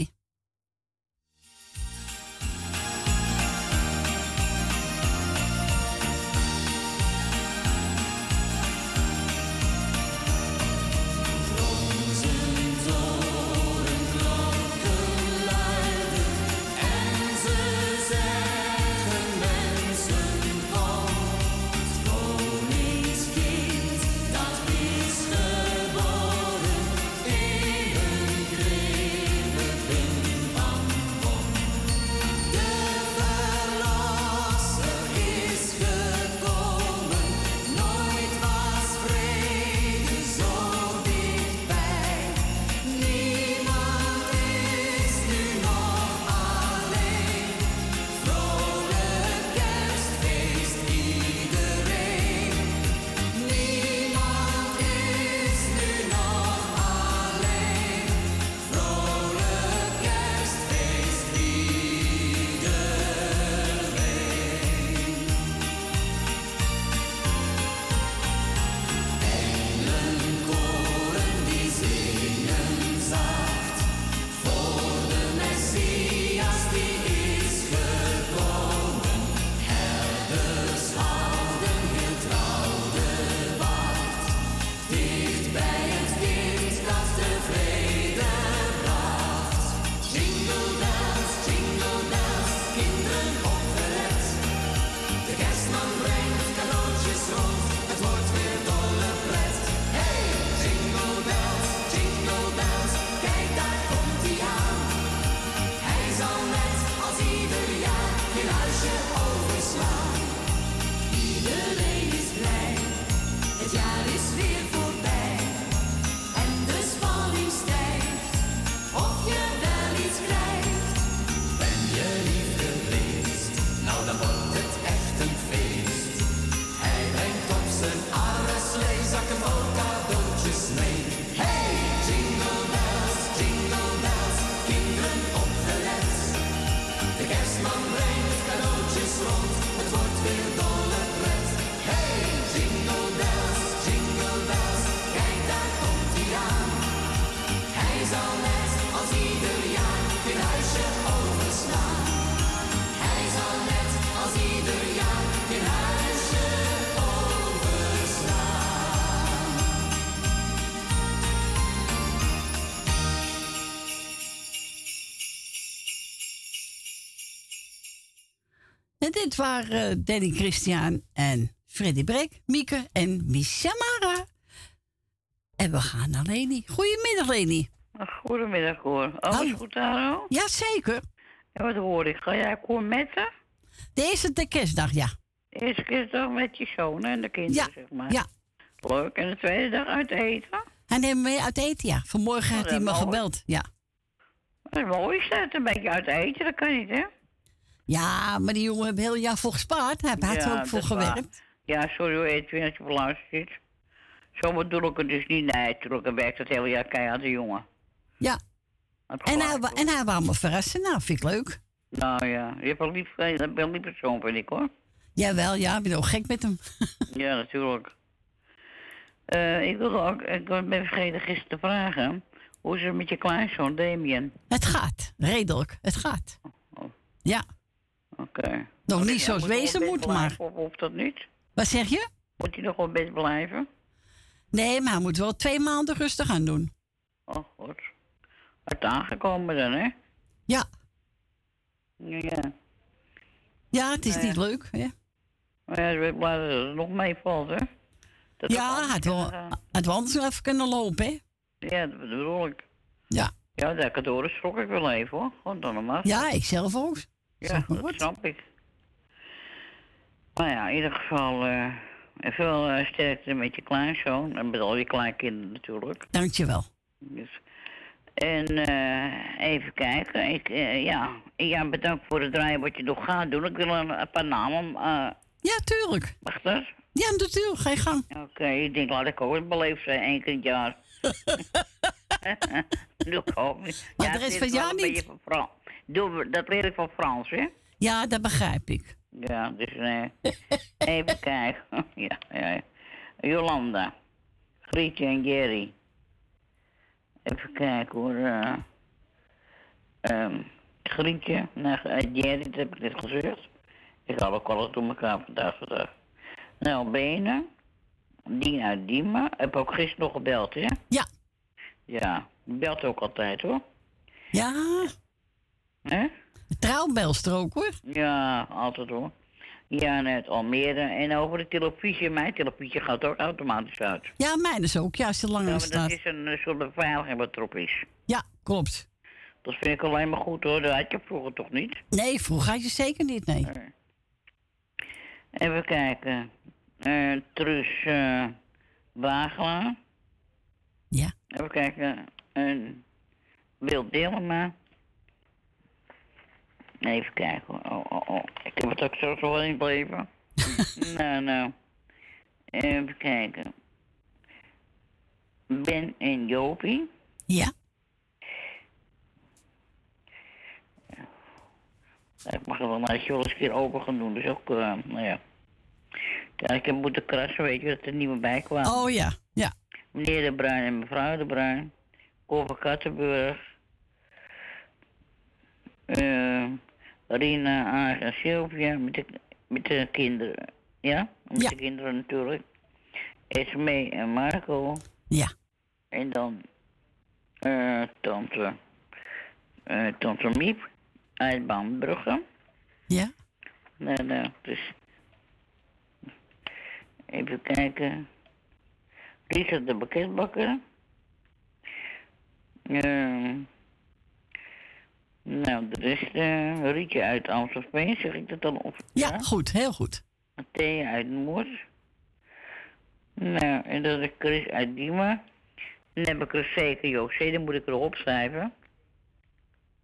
waren Danny Christian en Freddy Brek, Mieke en Mishamara. En we gaan naar Leni. Goedemiddag, Leni. Goedemiddag hoor. Alles goed daar al? Jazeker. En wat hoor ik? Ga jij koormetten? De eerste de kerstdag, ja. De eerste kerstdag met je zoon en de kinderen, zeg maar. Ja. Leuk. En de tweede dag uit eten? Hij neemt mee uit eten, ja. Vanmorgen Oh, heeft hij dat me mooi. gebeld, ja. Dat is mooi, is dat? Een beetje uit eten, dat kan niet, hè? Ja, maar die jongen heeft heel jaar voor gespaard. Hij heeft Ja, ook voor gewerkt. Ja, sorry hoor, Edwin, als je beluistert. Zo bedoel ik het dus niet. Nee, hij werkt het hele jaar keihard, de jongen. Ja. En hij, en hij wou me verrassen. Nou, vind ik leuk. Nou ja, je hebt wel lief, je hebt wel lief persoon, vind ik hoor. Jawel, ja, ik ben ook gek met hem. Ja, natuurlijk. Eh, ik wilde ook, ik ben vergeten gisteren te vragen. Hoe is het met je kleinzoon, Damien? Het gaat, redelijk. Het gaat. Ja. Oké. Nog niet zoals wezen moet, maar... Of, dat niet? Wat zeg je? Moet hij nog wel best blijven? Nee, maar hij moet wel twee maanden rustig aan doen. Oh, goed. Uit aangekomen dan, hè? Ja. Ja. Ja, het is Nou ja. niet leuk. Hè? Maar ja, ik ben blij dat het nog meevalt, hè? Dat het Ja, had wel, had wel anders even kunnen lopen, hè? Ja, dat bedoel ik. Ja. Ja, dat het hoorde, schrok ik wel even, hoor. Gewoon dan. Ja, ik zelf ook. Ja, dat snap ik. Nou ja, in ieder geval eh, veel eh, sterkte met je kleinzoon en met al je kleinkinderen natuurlijk. Dankjewel. Dus. En eh, even kijken, ik, ja, ja, bedankt voor het draaien wat je nog gaat doen. Ik wil een, een paar namen. ja, tuurlijk. Wacht eens. Ja, natuurlijk, ga je gang. Oké, ik denk laat ik ook eens beleefd zijn, één keer het jaar. Doe ik ook. Maar Ja, de rest het van het jaar niet. Doe, dat leer ik van Frans, hè? Ja, dat begrijp ik. Ja, dus nee. Even kijken. ja, ja, ja. Jolanda. Grietje en Jerry. Even kijken hoor. eh ehm, Grietje, nou, eh, Jerry, dat heb ik net gezegd. Ik had ook alles door elkaar vandaag vandaag. Nou, Benen. Uit Diemen. Heb ook gisteren nog gebeld, hè? Ja. Ja, belt ook altijd, hoor. Ja. Hè? Trouwbelster ook, hoor. Ja, altijd hoor. Ja, net Almere. En over de televisie, mijn televisie gaat ook automatisch uit. Ja, mijn is ook. Ja, als je lang Ja, maar dat staat. is een eh, soort beveiliging wat erop is. Ja, klopt. Dat vind ik alleen maar goed hoor, dat had je vroeger toch niet? Nee, vroeger had je zeker niet, nee. Even kijken. Eh Truus eh Wagelaar. Ja. Even kijken. En Wil Dillema. Even kijken. Oh, oh, oh. Ik heb het ook zo het leven. nou, nou. Even kijken. Ben en Jopie. Ja. Ik mag er wel maar eens wel eens een keer open gaan doen. Dus ook, eh, nou ja. Ja, ik heb moeten krassen, weet je, dat er niet meer bij kwam. Oh ja, ja. Meneer de Bruin en mevrouw de Bruin. Koffer Kattenburg. eh Rina, en Sylvia met de, met de kinderen. Ja? Met Ja. de kinderen natuurlijk. Esme en Marco. Ja. En dan eh tante, eh tante Miep uit Bambrugge. Ja. Nou, nou, dus. Even kijken. Richard de Pakketbakker. Ehm nou, de rest, eh Rietje uit Amstelveen, zeg ik dat dan op? Ja, goed, heel goed. Thea uit Noord. Nou, en dat is Chris uit Diemen. Dan heb ik er zeker José, dan moet ik erop schrijven.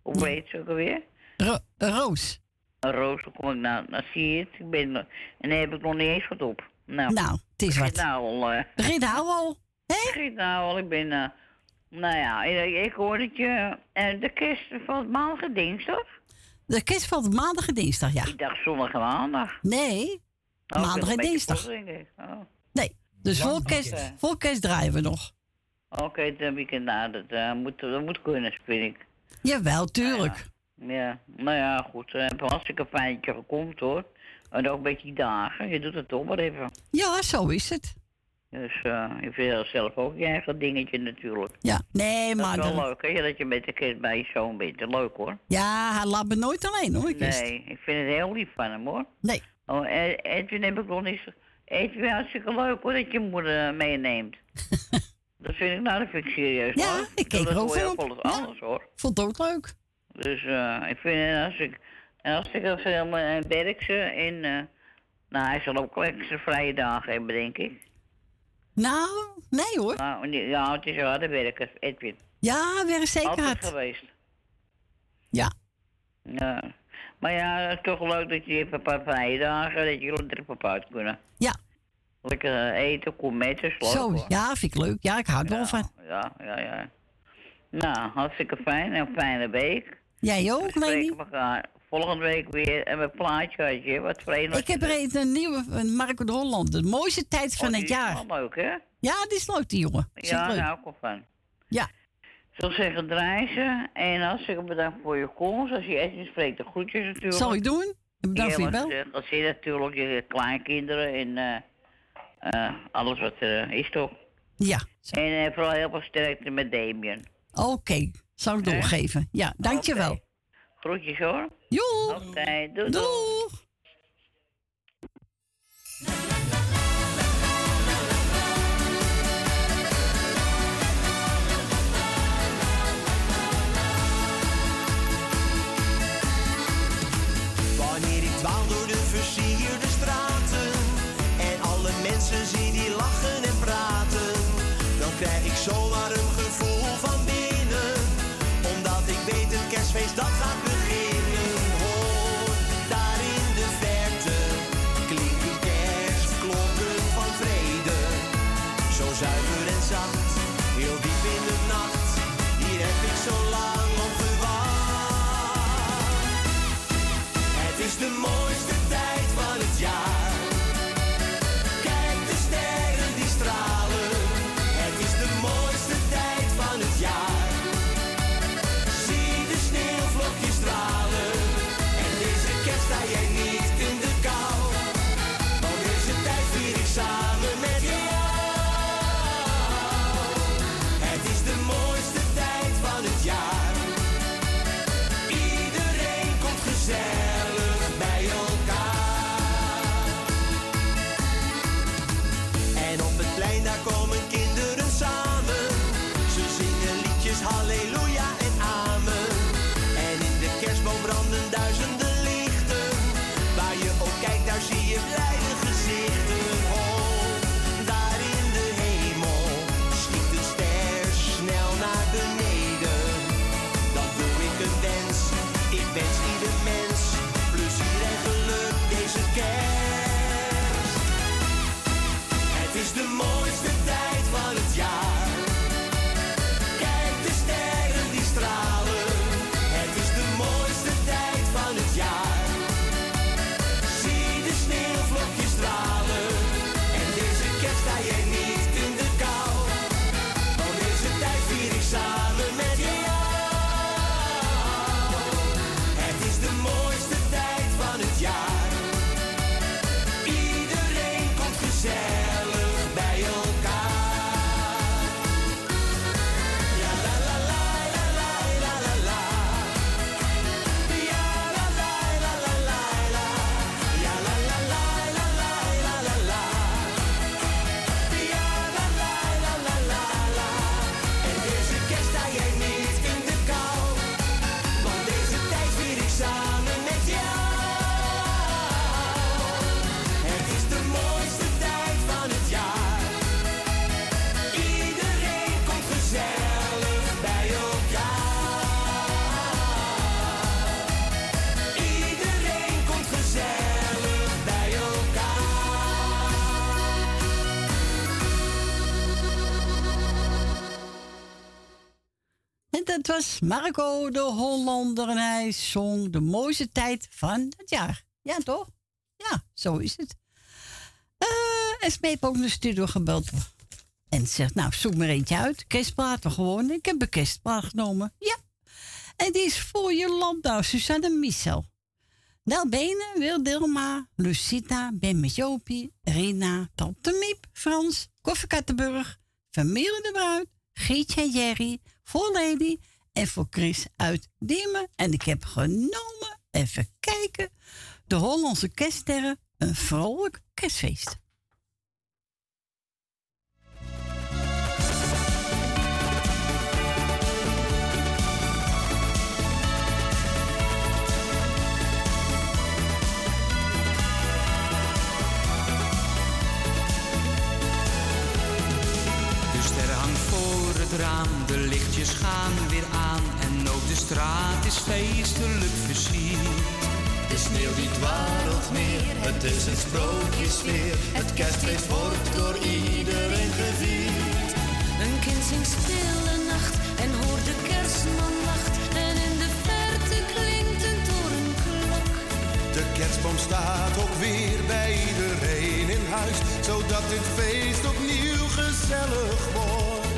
Hoe heet ze ook alweer? Ro- Roos. Roos, dan kom ik nou, nou zie je het. Ik ben, en dan heb ik nog niet eens wat op. Nou, Nou, het is begin wat. nou al. Begin nou al. Begin nou al, ik ben, eh, nou ja, ik, ik hoor dat je, eh, de kerst van maandag en dinsdag. De kerst valt maandag en dinsdag, ja. Ik dacht zondag en maandag. Nee, Oh, ik maandag en dinsdag. ik. Oh. Nee, dus voor kerst, weekend. voor kerst draaien we nog. Oké, het weekend na, dat, eh, moet, dat moet kunnen, vind ik. Jawel, tuurlijk. Ja, nou ja, goed. Ik heb een hartstikke fijn dat je gekomen hoor. En ook een beetje die dagen. Je doet het toch maar even. Ja, zo is het. Dus eh je vindt zelf ook je eigen dingetje natuurlijk. Ja, nee, Dat maar... is wel leuk, hè, dat je met de kerst bij je zoon bent. Leuk hoor. Ja, hij laat me nooit alleen hoor. Nee, ik vind het heel lief van hem hoor. Nee. Oh, en Edwin heb ik nog niet... Edwin, hartstikke leuk hoor, dat je moeder eh, meeneemt. dat vind ik, nou, dat vind ik serieus Ja, hoor. ik keek er ook op. wel eens anders hoor. Vond het ook leuk. Dus eh, ik vind het als ik... En als ik veel uh, werk ze in... eh, nou, hij zal ook extra vrije dagen hebben, denk ik. Nou, nee hoor. Nou, ja, het is wel harde werken, Edwin. Ja, weer zeker Altijd hard. geweest. Ja. Ja. Maar ja, het is toch leuk dat je een paar vrije dagen, dat jullie er op uit kunnen. Ja. Lekker eh, eten, gourmetten, leuk Zo, ja, vind ik leuk. Ja, ik hou er wel van. Ja, ja, ja. Nou, hartstikke fijn en fijne week. Jij ook, We spreken Leni? elkaar volgende week weer. En mijn plaatje had je, wat vreemd. Ik heb er een, een nieuwe, een Marco de Holland. De mooiste tijd van Oh, die het is jaar. wel leuk, hè? Ja, die is leuk, die jongen. Is Ja, echt daar hou ik wel van. Ja. Ik zeggen, draai ze. En hartstikke bedankt voor je komst. Als je Edwin spreekt, de groetjes natuurlijk. Zal ik doen. En bedankt voor je want, eh, Dat zie je natuurlijk, je kleinkinderen en eh, eh, alles wat er is toch. Ja. En eh, vooral heel veel sterkte met Damien. Oké, zal ik doorgeven. Ja, dankjewel. Groetjes hoor. Joe. Oké, doei. Wanneer was Marco de Hollander en hij zong de mooiste tijd van het jaar. Ja, toch? Ja, zo is het. Eh en Smee heeft ook de studio gebeld. En zegt, nou, zoek maar eentje uit. Kerstplaten gewoon. Ik heb een kerstplaat genomen. Ja. En die is voor Jolanda, Suzanne Michel. Nel Benen, Wil Dilma, Lucita, Ben met Jopie, Rina, Tante Miep, Frans, Koffie Familie de Bruid, Gietje en Jerry, voor Lady en voor Chris uit Diemen. En ik heb genomen, even kijken, de Hollandse kerststerren, een vrolijk kerstfeest. Het raam, de lichtjes gaan weer aan en ook de straat is feestelijk versierd. De sneeuw die dwarrelt neer, het is een sprookjesfeer. Het kerstfeest wordt door iedereen gevierd. Een kind zingt stille nacht en hoort de kerstman lacht. En in de verte klinkt een torenklok. De kerstboom staat ook weer bij iedereen in huis, zodat dit feest opnieuw gezellig wordt.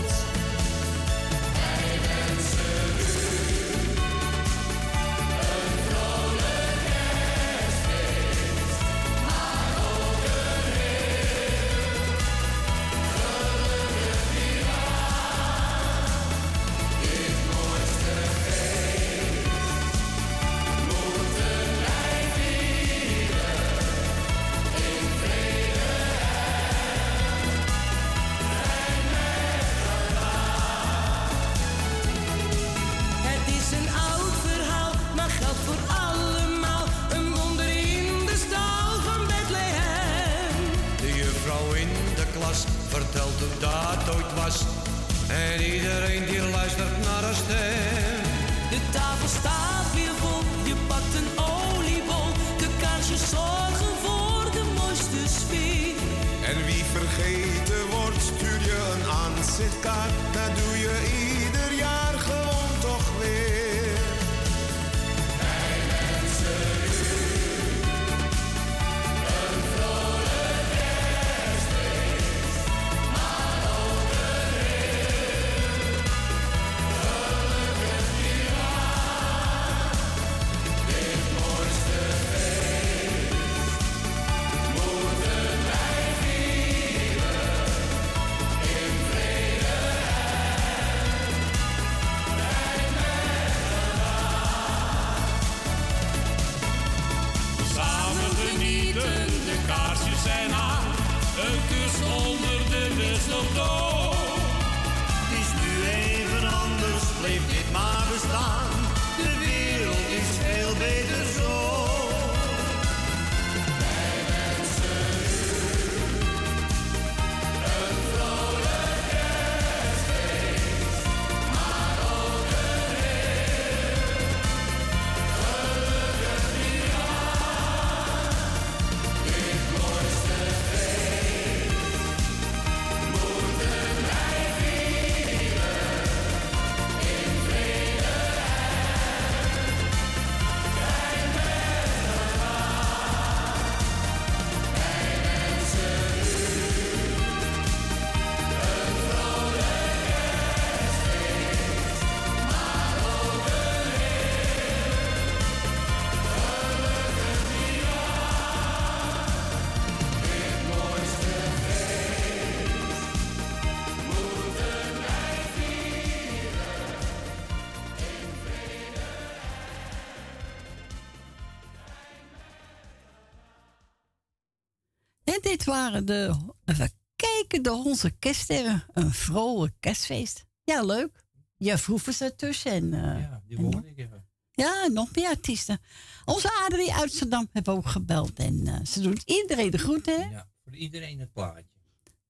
Dit waren de, even kijken, de Hollandse kerststerren. Een vrolijk kerstfeest. Ja, leuk. Ja, vroeger ze ertussen. En, eh, Ja, die hoorde nog- ik even. Ja, nog meer artiesten. Onze Adrie uit Amsterdam hebben ook gebeld. En eh, ze doet iedereen de groeten. hè? Ja, voor iedereen het plaatje.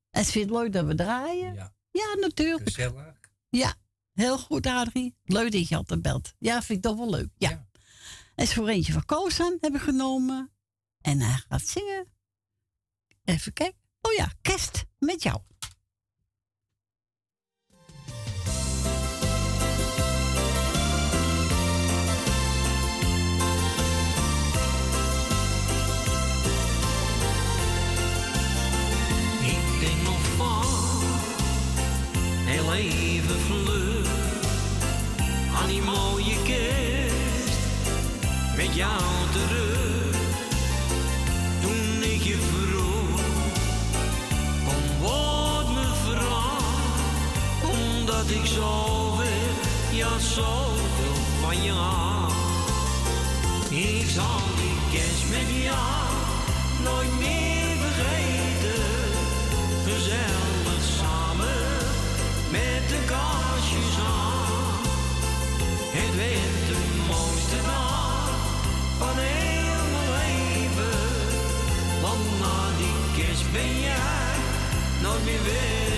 En ze vindt het leuk dat we draaien. Ja. Ja, natuurlijk. Gezellig. Ja, heel goed, Adrie. Leuk dat je altijd belt. Ja, vind ik toch wel leuk. Ja. En is voor eentje van Koos aan hebben genomen. En hij gaat zingen. Even kijken. Oh ja, kerst met jou. Ik denk nog van heel weet de mooiste naam van heel mijn leven. Want na die kerst ben jij nooit meer weg.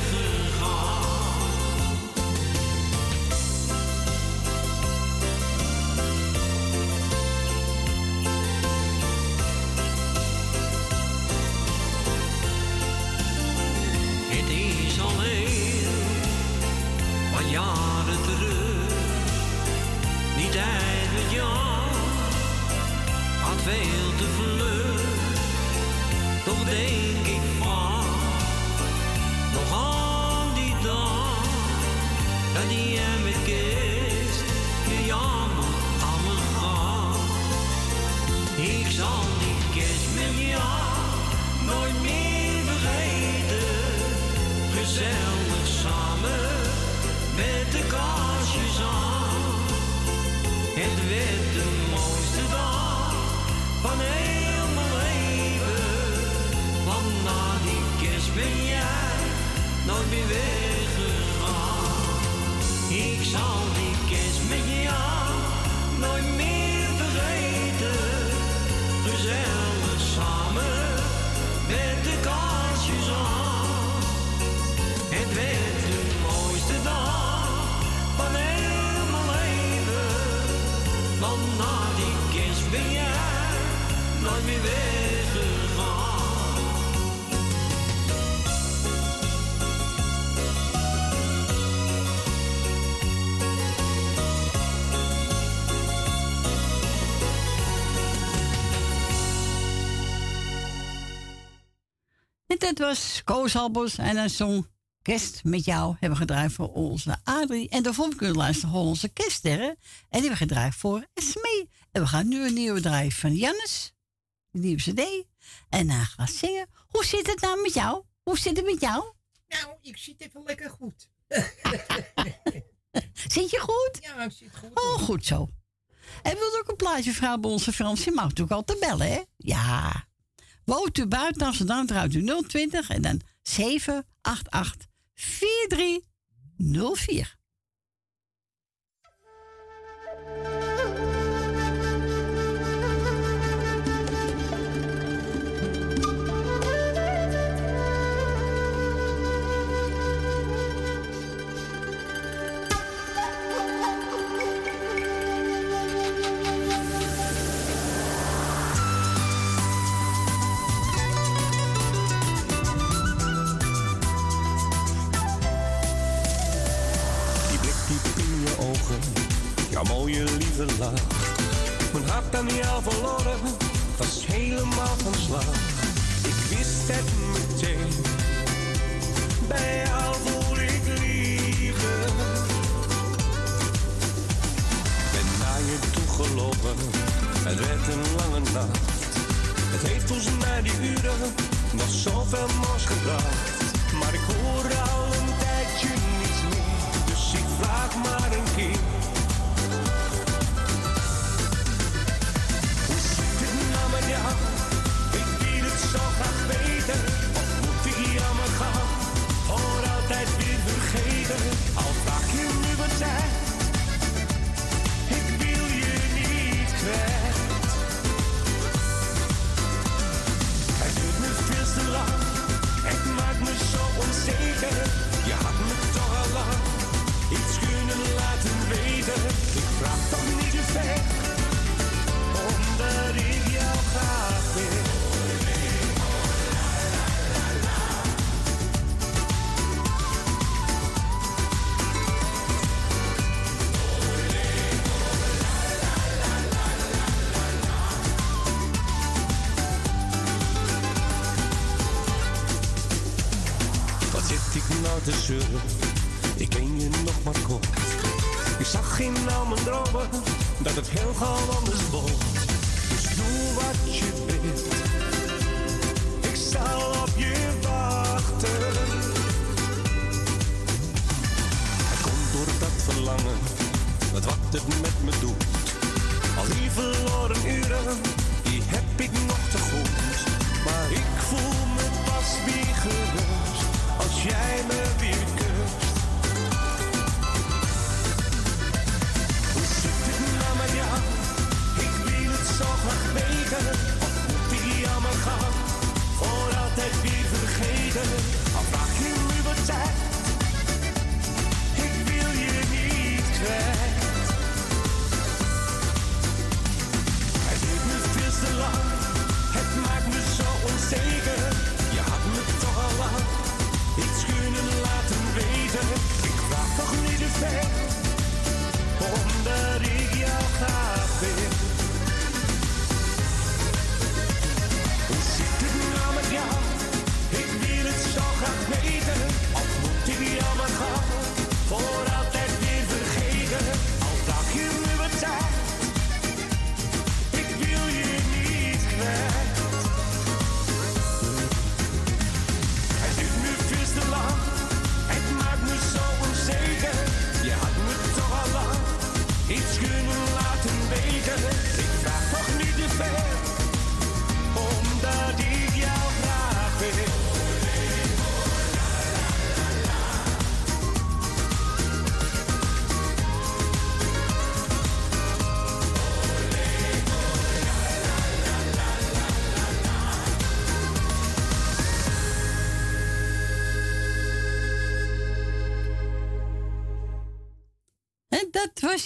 dit was Koosalbos en een song Kerst met jou hebben we gedraaid voor onze Adrie. En daarvoor kunnen luisteren Hollandse kerststerren. En die hebben we gedraaid voor Smee. En we gaan nu een nieuwe draaien van Jannes. de nieuwe cd. En hij gaat zingen. Hoe zit het nou met jou? Hoe zit het met jou? Nou, ik zit even lekker goed. zit je goed? Ja, ik zit goed. Oh, goed zo. En wilde ook een plaatje vragen bij onze Frans? Je mag natuurlijk al te bellen, hè? Ja. Woont u buiten Amsterdam, draait u 020 en dan 788 4304.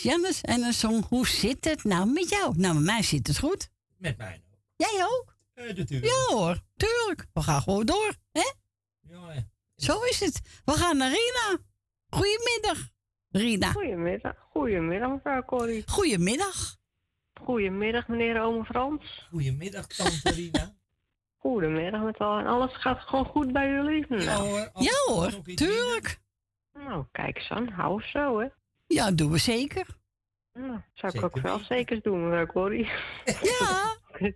Jannes en een song Hoe zit het nou met jou? Nou, met mij zit het goed. Met mij ook. Jij ook? Eh, natuurlijk. Ja hoor, tuurlijk. We gaan gewoon door, hè? Ja, ja. Zo is het. We gaan naar Rina. Goedemiddag, Rina. Goedemiddag. Goedemiddag, mevrouw Corrie. Goedemiddag. Goedemiddag, meneer Ome Frans. Goedemiddag, tante Rina. Goedemiddag met al. En alles gaat gewoon goed bij jullie? Nou. hoor, Ja hoor, tuurlijk. Nou, kijk eens aan. Hou zo, hè. Ja, doen we zeker. Nou, zou ik ook wel zeker doen, mevrouw Corrie. Ja.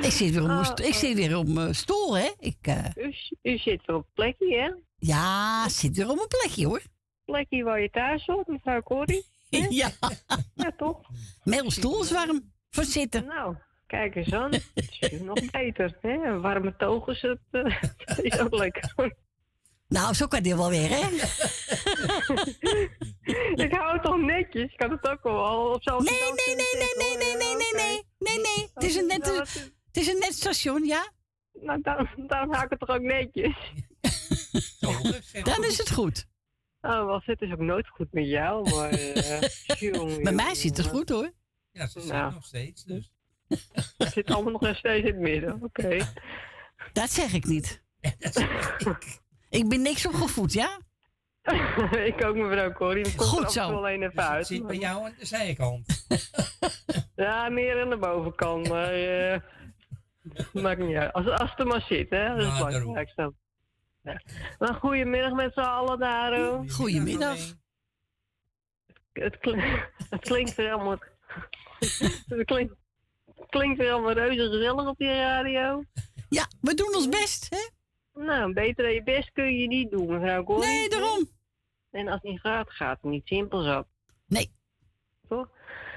Ik zit weer op mijn ik zit weer op mijn stoel, hè? Ik, eh, U, u zit weer op het plekje, hè? ja, zit weer op mijn plekje, hoor. Plekje waar je thuis hoort, mevrouw Corrie. Ja. Ja, toch? Mijn stoel is warm. Voor zitten. Nou, kijk eens aan. Het is nog beter, hè? Een warme toog is, het, eh, is ook lekker. Nou, zo kan die wel weer, hè? ik hou het toch netjes? Ik kan het ook wel. Of zelfs Nee, nee, nee, nee, nee, nee, nee, nee, nee, nee, nee. Het is een net, het is een net station, ja? Nou, daarom, daarom hou ik het toch ook netjes. Dan is het goed. Oh, wel, het is ook nooit goed met jou, maar... eh Bij mij zit het goed, hoor. Ja, ze zit Nou. nog steeds, dus. Het zit allemaal nog steeds in het midden, oké. Dat zeg ik niet. Ik ben niks opgevoed, ja? ik ook, mevrouw Corrie. Het komt Goed zo. wel een even Dus uit. het zit bij jou aan de zijkant. Ja, meer aan de bovenkant, maar... eh maakt niet uit. Als, als het er maar zit, hè. Dat is Ja, het belangrijkste. Ja. Maar goedemiddag met z'n allen daar. oh. Goedemiddag. Het, het klinkt weer allemaal... het klinkt, het klinkt weer allemaal reuze gezellig op die radio. Ja, we doen ons best, hè? Nou, beter dan je best kun je niet doen, mevrouw Corrie. Nee, daarom. En als het niet gaat, gaat het niet. Simpel zo. Nee. Toch?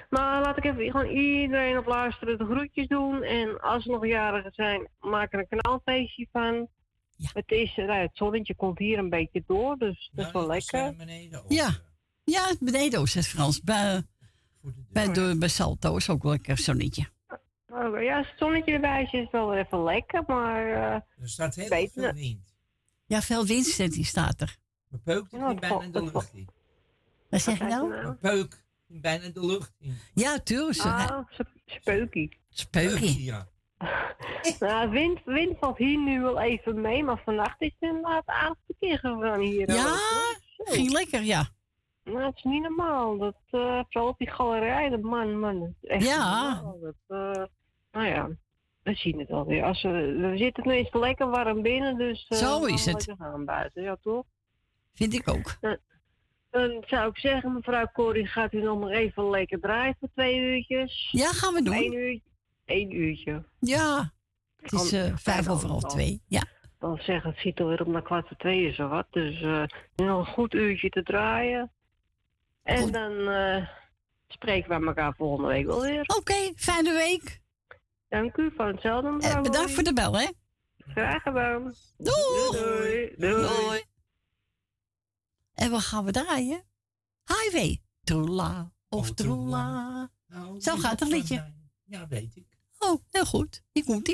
Maar laat ik even gewoon iedereen op luisteren de groetjes doen. En als er nog jarigen zijn, maak er een knalfeestje van. Het, is, nou, het zonnetje komt hier een beetje door, dus dat is wel lekker. Ja. Ja, beneden ook, zegt Frans. Bij, bij, de, bij Salto is ook wel lekker zonnetje. Oké, ja, zonnetje erbij is, wel even lekker, maar... eh, Er staat heel Beter- veel wind. Ja, veel winst die staat er. Mijn peuk die ging bijna in de lucht in. Wat zeg je nou? Mijn peuk ging bijna in de lucht in. Ja, tuurlijk. Ah, sp- speukie. Speukie. Ja. nou, wind, wind valt hier nu wel even mee, maar vannacht is het inderdaad aardig verkeer gegaan hier. Ja, ging lekker, ja. Nou, het is niet normaal. Dat, eh vooral op die galerij, dat man, man. Dat is echt Ja. Dat, eh, nou ja, we zien het alweer. Als we, we zitten nu eens lekker warm binnen, dus... eh, Zo is het. gaan buiten, ja toch? Vind ik ook. Dan zou ik zeggen, mevrouw Corrie, gaat u nog maar even lekker draaien voor twee uurtjes? Ja, gaan we doen. Eén uurtje. Eén uurtje. Ja, het is vijf over half twee. Ja. Dan zeggen, het ziet alweer op naar kwart voor twee of zo wat. Dus nu nog een goed uurtje te draaien. En dan eh, spreken we elkaar volgende week wel weer. Oké, fijne week. Dank u van hetzelfde. mevrouw bedankt Roy. voor de bel, hè? Graag gedaan. Doei. Doei. Doei. Doei. En wat gaan we draaien? Highway. Troela of troela. Zo gaat het liedje. Ja, weet ik. Oh, heel goed. Hier komt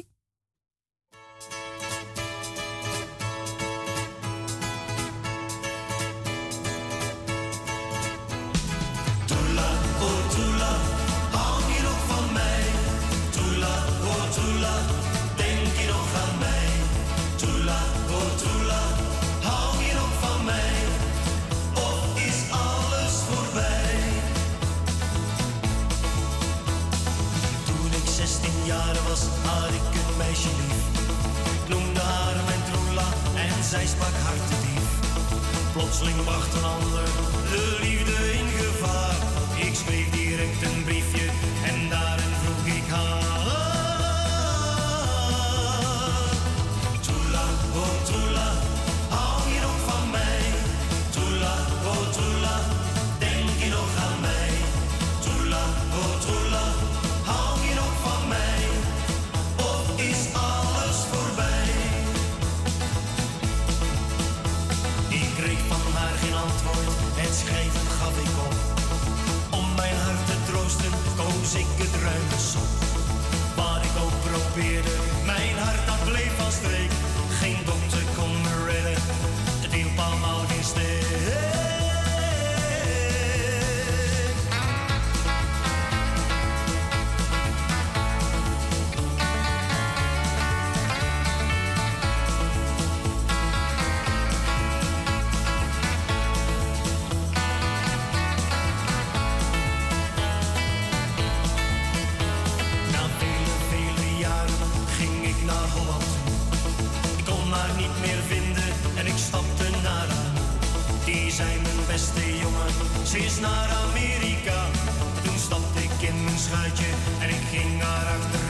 zij sprak hartedief. Plotseling bracht een ander de liefde beste jongen, ze is naar Amerika. Toen stapte ik in mijn schuitje en ik ging haar achterna.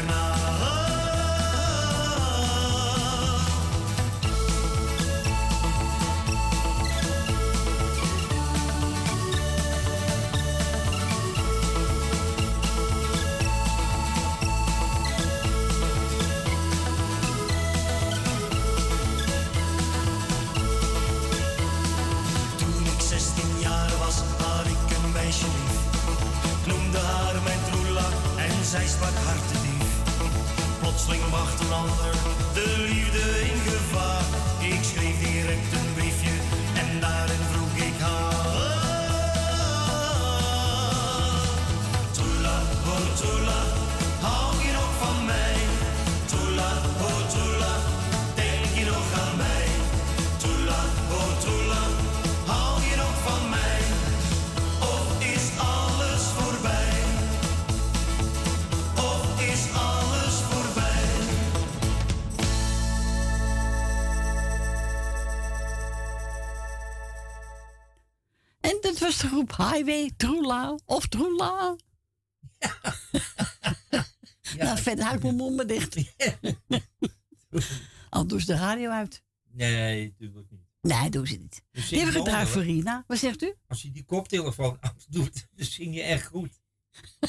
Highway, Troela of Troela. nou, verder hou ik mijn mond maar dicht. Al ze de radio uit. Nee, natuurlijk niet. Nee, doen ze niet. Dus Die hebben gedraaid voor. Rina. Wat zegt u? Als je die koptelefoon afdoet, dan zing je echt goed.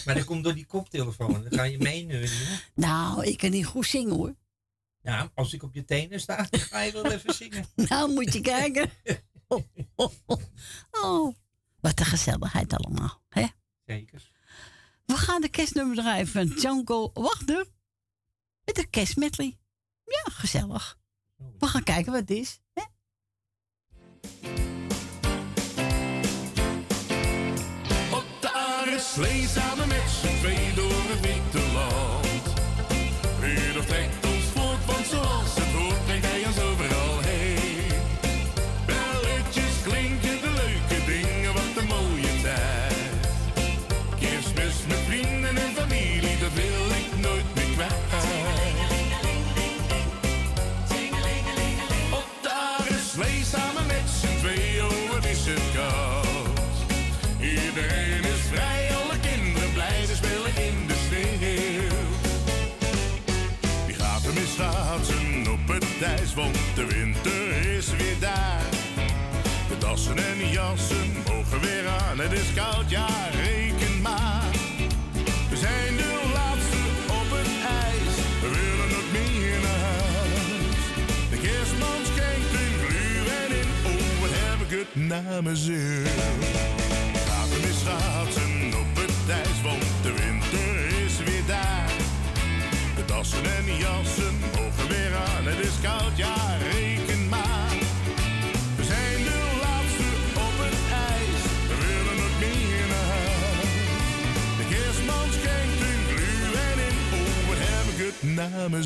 Maar dat komt door die koptelefoon. Dan ga je meeneuren. Nou, ik kan niet goed zingen hoor. Ja, als ik op je tenen sta, dan ga je wel even zingen. Nou, moet je kijken. Oh, wat een gezelligheid allemaal. Hè? Zeker. We gaan de kerstnummer draaien van Django Wachter. Met de kerstmedley. Ja, gezellig. We gaan kijken wat het is. Hè? Op de aardeslee samen met z'n want de winter is weer daar. De Dassen en jassen mogen weer aan. Het is koud, ja, reken maar. We zijn de laatste op het ijs. We willen nog meer naar huis. De kerstman schenkt een gluwijn in. Oh, wat heb ik het naar mijn weer schaatsen De dassen en jassen mogen weer aan. Het is koud, ja, reken maar. We zijn de laatste op het ijs. We willen nog meer naar huis. De kerstman schenkt een gluwijn in. Oh, wat heb het mijn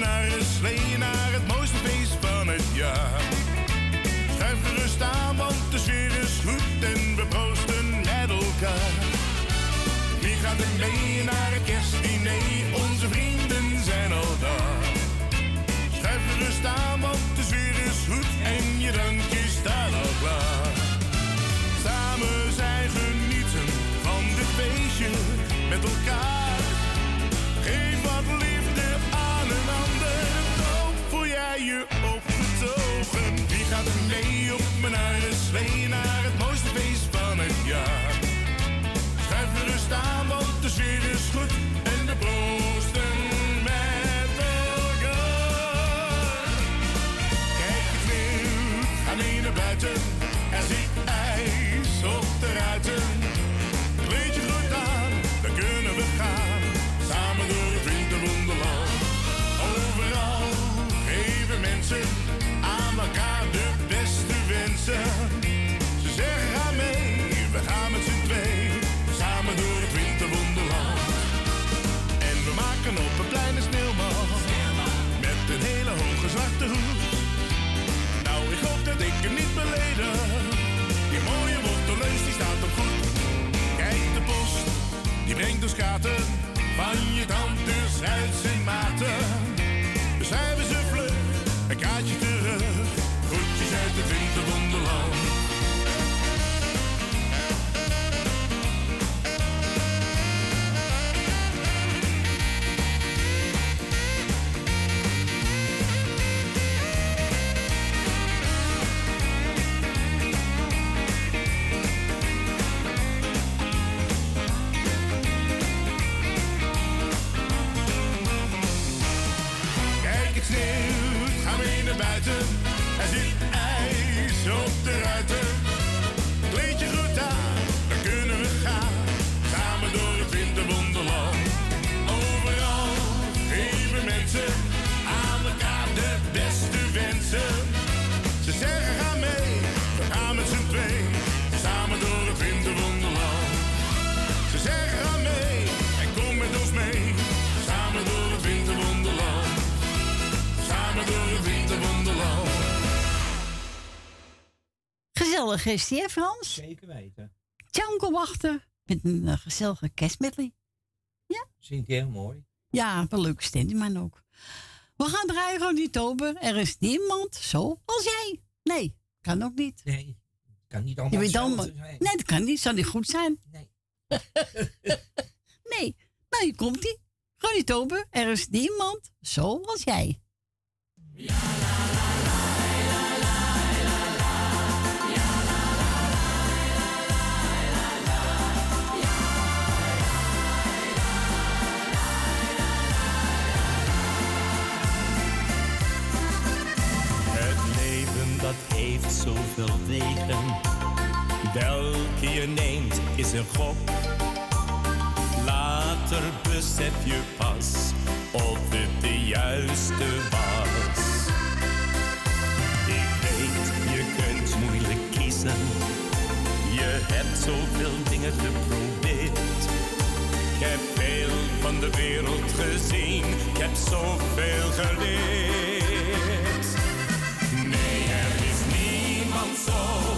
eigen slee naar het mooiste feest van het jaar? Schuif gerust aan, want de sfeer is goed en we proosten met elkaar. Wie gaat er mee naar het kerstdiner? Onze Wie gaat er een sneeuwman. Met een hele hoge zwarte hoed. Nou, ik hoop dat ik hem niet beledig. Die mooie worteleus die staat op goed. Kijk de post, die brengt ons kaarten van Die, hè Frans? Zeker weten. Tjanko wachten met een eh, gezellige kerstmedley. Zingt hij heel mooi. Ja, wel leuke die man ook. We gaan draaien gewoon niet open. Er is niemand zoals jij. Nee, kan ook niet. Nee, kan niet Je allemaal zijn. nee, dat kan niet. Zou niet goed zijn. Nee. nee, nou hier komt ie. Gewoon niet open. Er is niemand zoals jij. Het heeft zoveel wegen. Welke je neemt is een gok. Later besef je pas of het de juiste was. Ik weet, je kunt moeilijk kiezen. Je hebt zoveel dingen geprobeerd. Ik heb veel van de wereld gezien. Ik heb zoveel geleerd. Niemand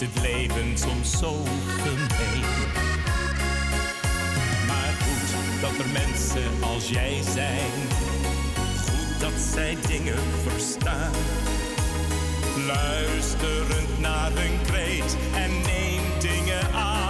is het leven soms zo gemeen. Maar goed dat er mensen als jij zijn, goed dat zij dingen verstaan. Luisterend naar hun kreet en neem dingen aan.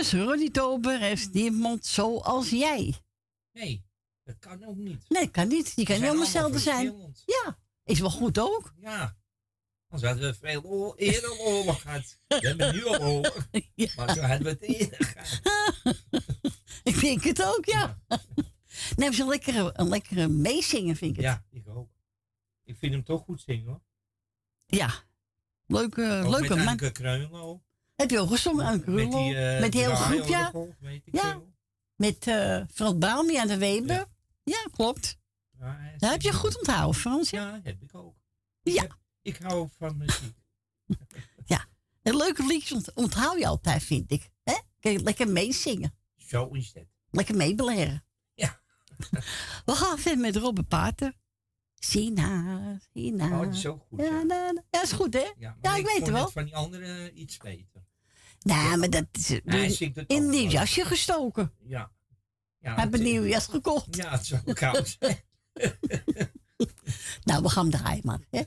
Dat was Ronnie Tober en niemand zoals jij. Nee, dat kan ook niet. Nee, kan niet. Die kan niet allemaal hetzelfde zijn. Ja, is wel goed ook. Ja. Anders hadden we veel eerder oorlog gehad. We hebben nu al oorlog. Maar zo hadden we het eerder gehad. Ik denk het ook, ja. Nee, maar zo'n lekkere, een lekkere meezingen vind ik het. Ja, ik ook. Ik vind hem toch goed zingen hoor. Ja. Leuke, Ook leuke met man. Anke Kreunlo. Heb je al gezongen, Anke Met die, eh, Met die hele groep, ja. Ja. Met eh Frans Baumi aan de Weber. Ja, klopt. Ja, Dat heb je goed onthouden, Frans. Ja. Ja, heb ik ook. Ja. Ik hou van muziek. En leuke liedjes ont- onthoud je altijd, vind ik. Hè? Kun je lekker meezingen. Zo is het. Lekker meebeleren. Ja. We gaan verder met Robert Pater. Sina, Sina. Oh, die is ook goed. Ja, na, na. ja, is goed, hè? Ja, Ja, ik weet het wel. van die andere iets beter. Nou, maar dat is in- ook wel. jasje gestoken. Ja. ja heeft een nieuw jas gekocht. Ja, het zou koud zijn. Nou, we gaan hem draaien, man. Hè?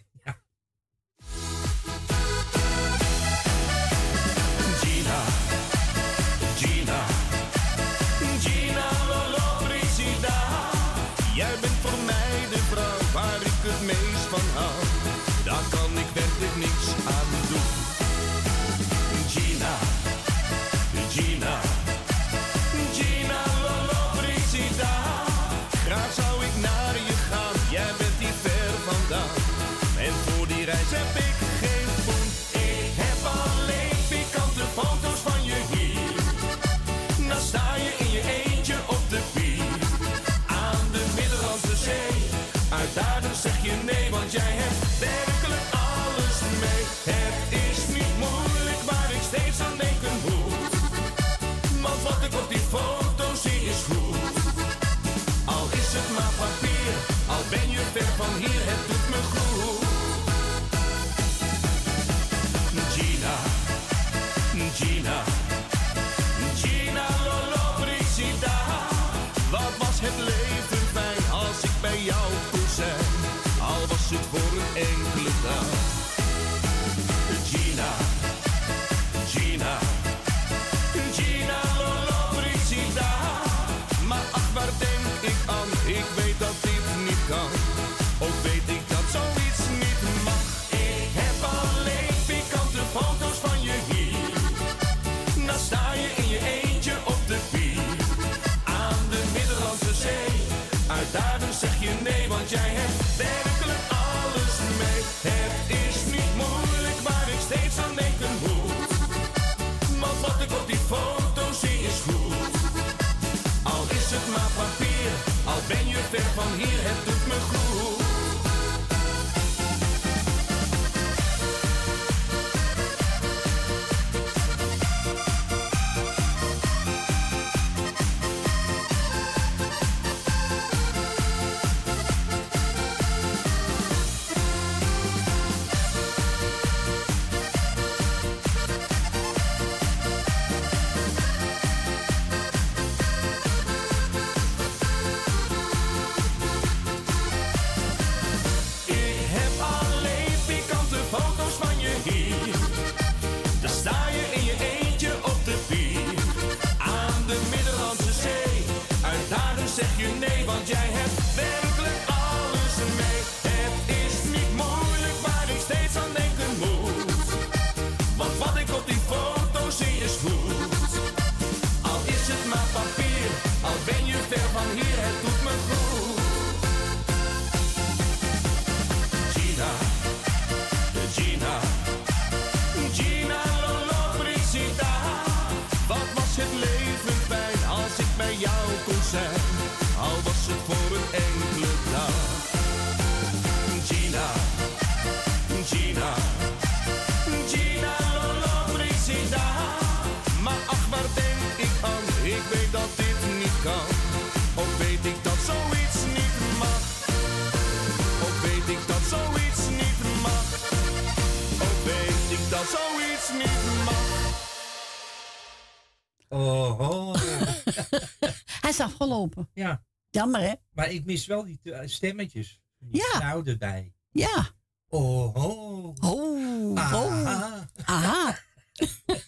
Is afgelopen. Ja. Jammer, hè? Maar ik mis wel die eh, stemmetjes. Die Ja. erbij. Ja. Oh, oh. Oh, Aha. oh. Aha.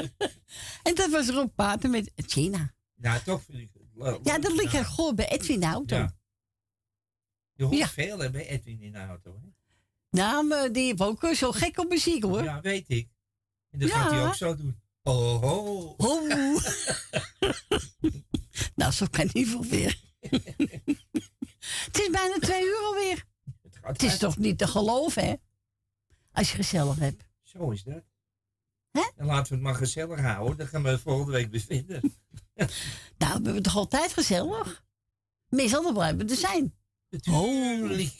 en dat was Rob Paten met China. Ja, toch vind ik. Ja, dat ligt echt goed bij Edwin in de auto. Ja. Je hoort Ja. veel hè, bij Edwin in de auto. Hè? Nou, maar die heeft ook zo gek op muziek, hoor. Ja, weet ik. En dat Ja. gaat hij ook zo doen. Oh, oh. Oh. nou, zo kan hij wel weer. het is bijna twee uur alweer. Het is toch niet te geloven, hè? Als je gezellig hebt. Zo is dat. Hè? En laten we het maar gezellig houden. Dan gaan we het volgende week bevinden. Nou, we hebben het toch altijd gezellig? Meestal dan blijven we er zijn. Natuurlijk.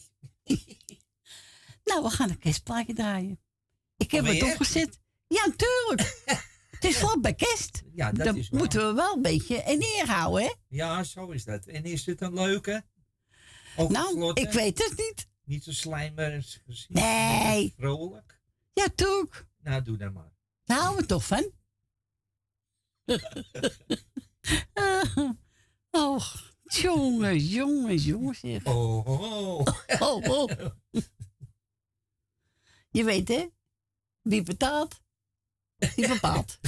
nou, we gaan een kerstplaatje draaien. Ik heb het Alweer? opgezet. Ja, tuurlijk. Het is bij kerst. Ja, dat is moeten we wel een beetje in eer houden, hè? Ja, zo is dat. En is het een leuke? Ook Nou, ik weet het niet. Niet zo slijmerig gezien. Nee. Vrolijk. Ja, tuurlijk. Nou, doe dat maar. Houden we toch van. oh, jongens, jongens, jongens. zeg. Oh, oh. Oh, oh. Je weet, hè? Wie betaalt, die bepaalt.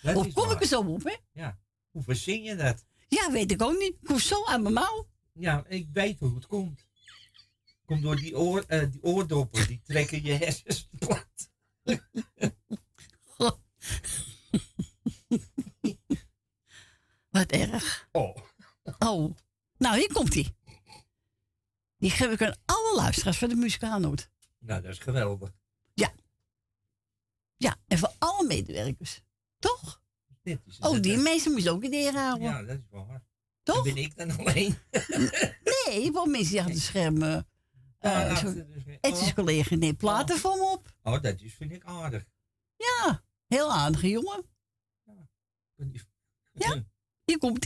Hoe kom ik er zo op, hè? Ja. Hoe verzin je dat? Ja, weet ik ook niet. Ik hoef zo aan mijn mouw. Ja, ik weet hoe het komt. Komt door die, oor, eh, die oordoppen. Die trekken je hersens plat. Wat erg. Oh. Oh. Nou, hier komt hij. Die geef ik aan alle luisteraars van de muzikaalnoot. Nou, dat is geweldig. Ja. En voor alle medewerkers. Toch? Dit is Oh, die mensen moeten ook in de houden. Ja, dat is waar. Toch? Dan ben ik dan alleen. Nee, wel mensen die achter de schermen. Ja, zo- schermen. Het is collega neemt platen voor me op. Oh, dat is, vind ik aardig. Ja, heel aardige jongen. Ja, hier komt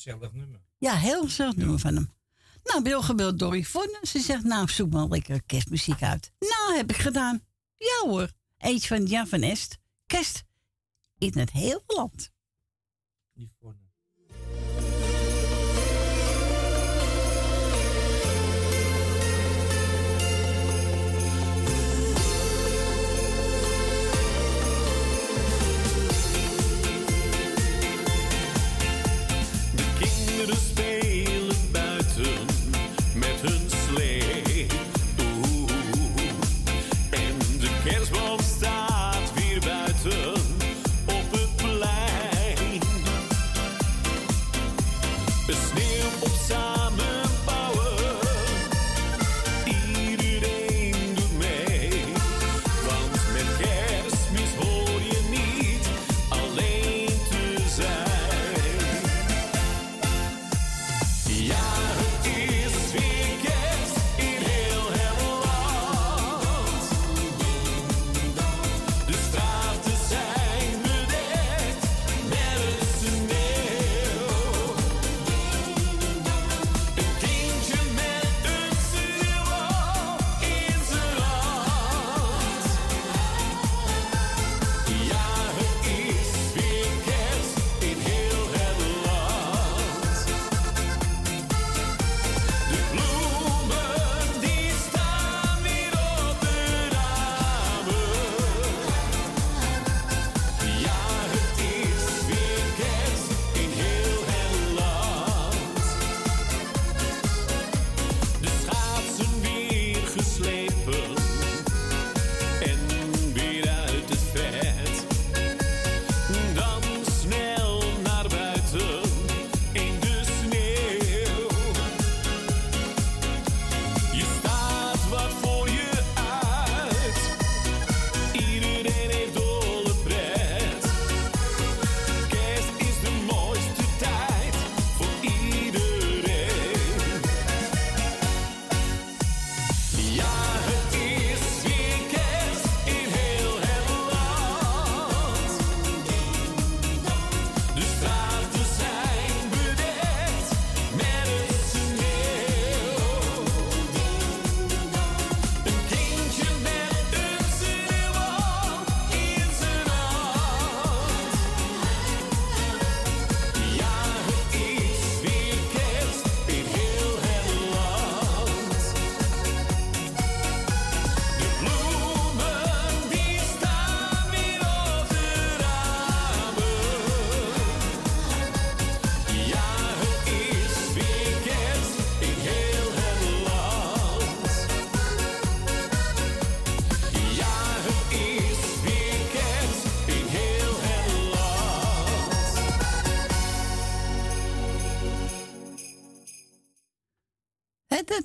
gezellig nummer. Ja, heel gezellig nummer van hem. Nou, ben gebeld door Yvonne. Ze zegt, nou, zoek maar lekker kerstmuziek uit. Nou, heb ik gedaan. Ja hoor. Eentje van Javanest, Est. Kerst in het hele land. Yvonne. to spend.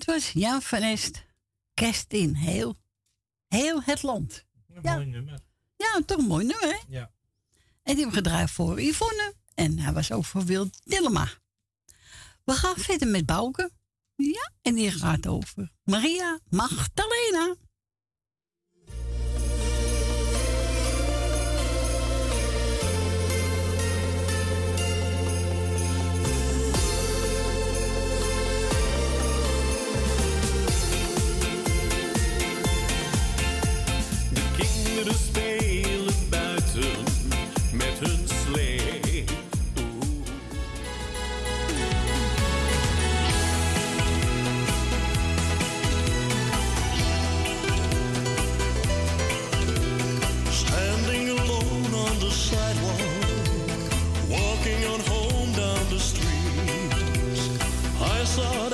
was Jan van Est. Kerst in heel, heel het land. Ja. mooi nummer. Ja, toch een mooi nummer, hè? Ja. En die hebben gedraaid voor Yvonne. En hij was ook voor Wil Dillema. We gaan verder met Bouke. Ja, en die gaat over Maria Magdalena. Standing alone on the sidewalk, walking on home down the street. I saw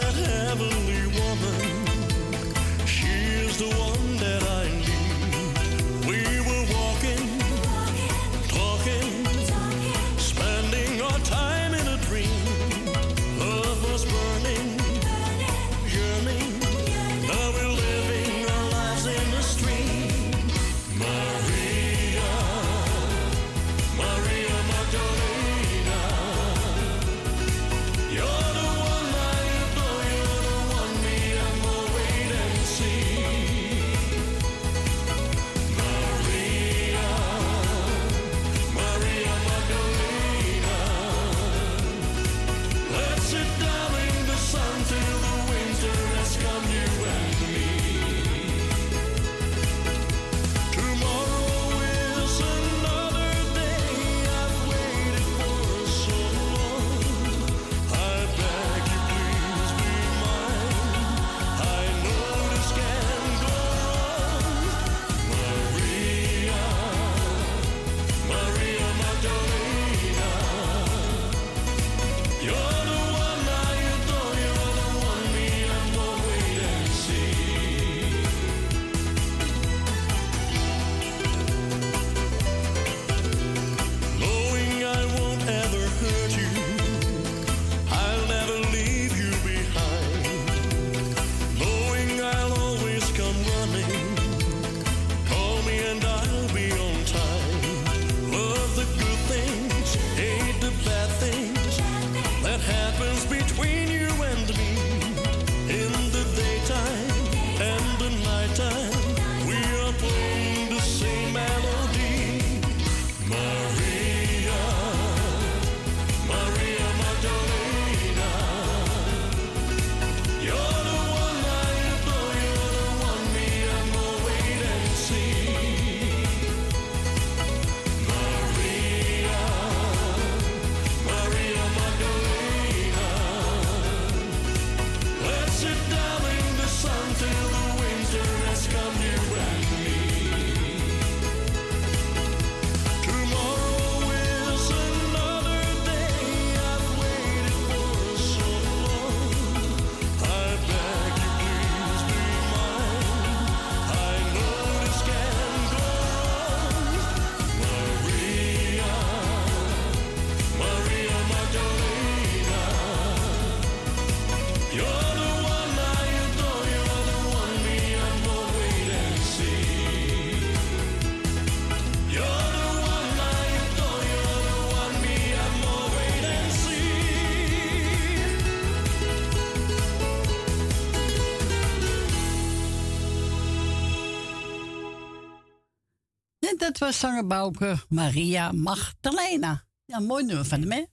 dat was zanger bauke Maria Magdalena. Ja, mooi nummer van hem, hè?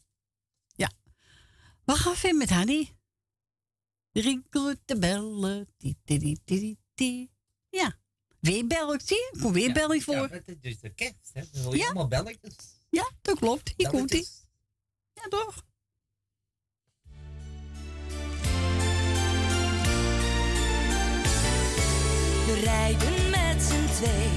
Ja. We gaan verder met Hanny. Rinkelen. de bellen. die die die die Ja. Weer zie je? Kom weer voor. Ja, het is dus de kerst, hè? Dat is ja. allemaal belletjes. Ja, dat klopt. Hier komt hij. Ja, toch? We Rijden met z'n twee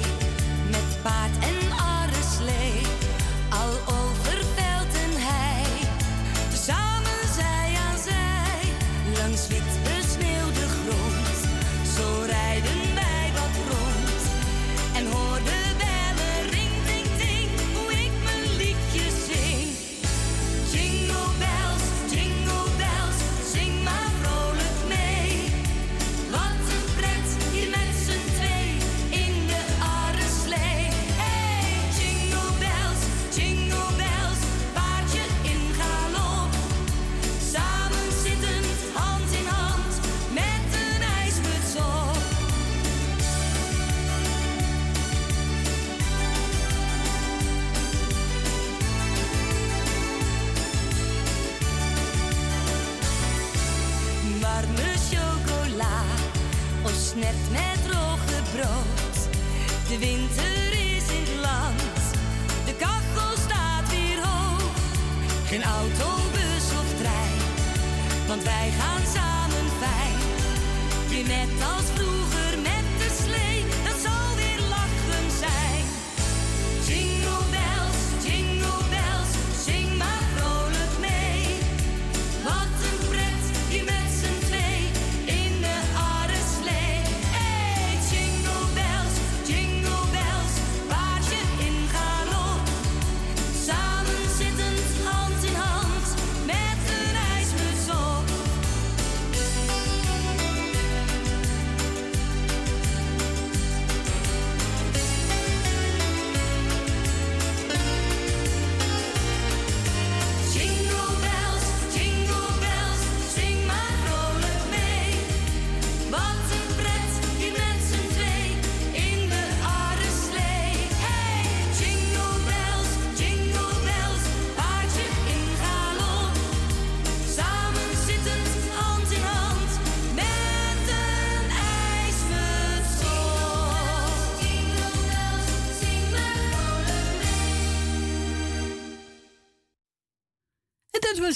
lost.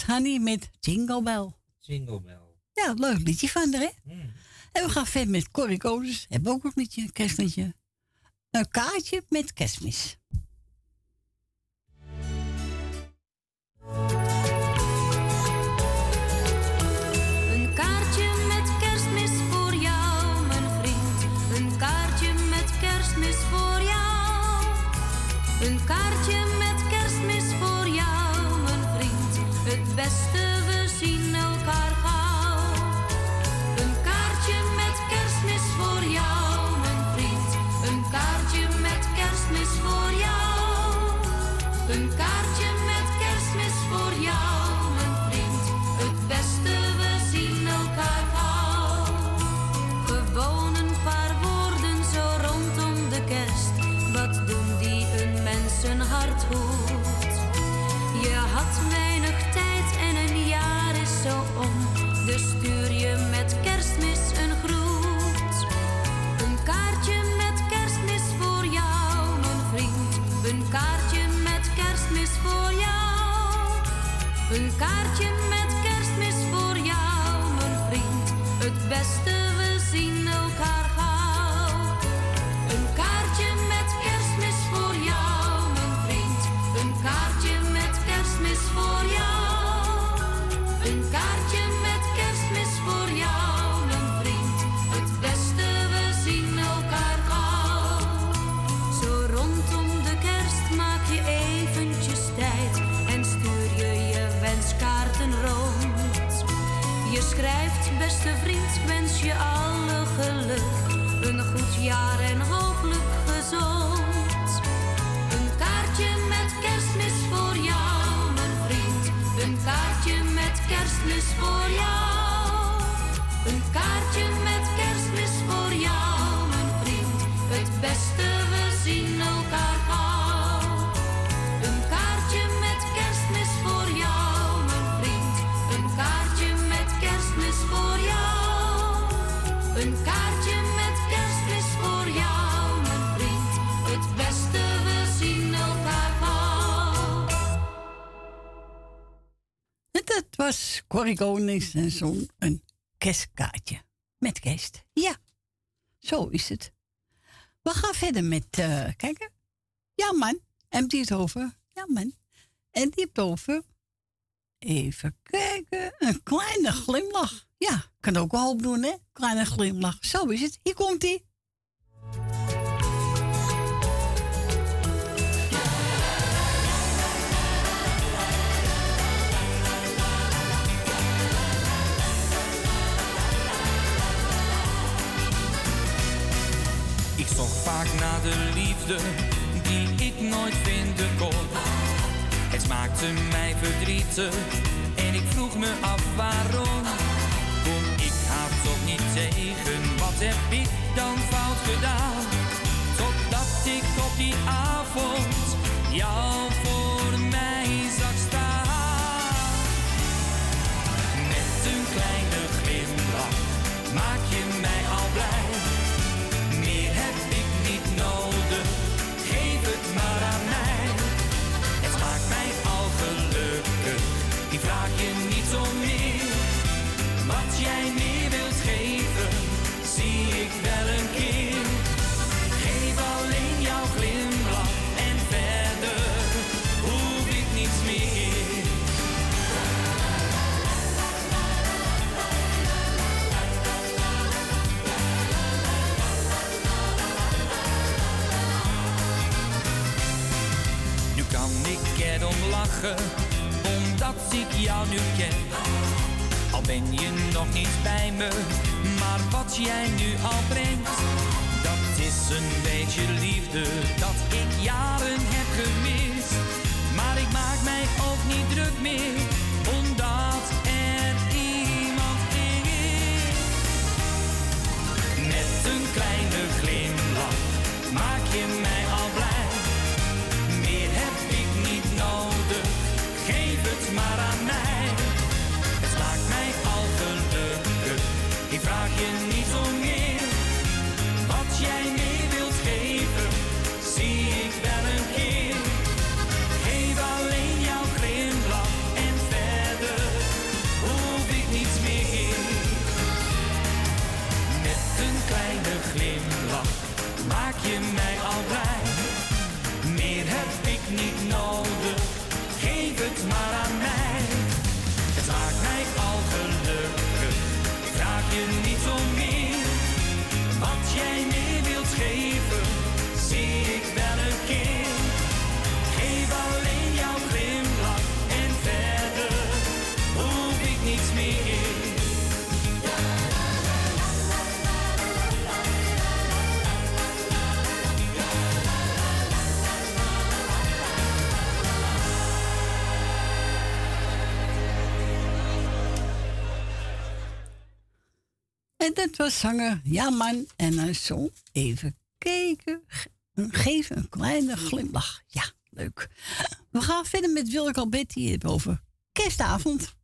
Honey met Jingle Bell. Jingle Bell. Ja, leuk liedje van er, hè? Hmm. En we gaan verder met Corrie Hebben ook een liedje, kerstliedje. Een kaartje met kerstmis. Dat was Corrie Konings en zo'n een kerstkaartje. Met kerst. Ja, zo is het. We gaan verder met, eh kijken. Ja man, en die het over. Ja man. En die heeft over. Even kijken. Een kleine glimlach. Ja, kan ook wel hoop doen hè. Kleine glimlach. Zo is het. Hier komt ie. Zocht vaak naar de liefde die ik nooit vinden kon. Het smaakte mij verdrietig en ik vroeg me af waarom. Kom ik haar toch niet tegen, wat heb ik dan fout gedaan? Totdat ik op die avond jou voor mij zag staan. Met een kleine glimlach maak je omdat ik jou nu ken. Al ben je nog niet bij me, maar wat jij nu al brengt, dat is een beetje liefde dat ik jaren heb gemist. Maar ik maak mij ook niet druk meer, omdat er iemand is. Met een kleine dat was zanger Ja man en een zong. Even kijken. Ge- Geef een kleine glimlach. Ja, leuk. We gaan verder met Wilke Alberti hier over kerstavond.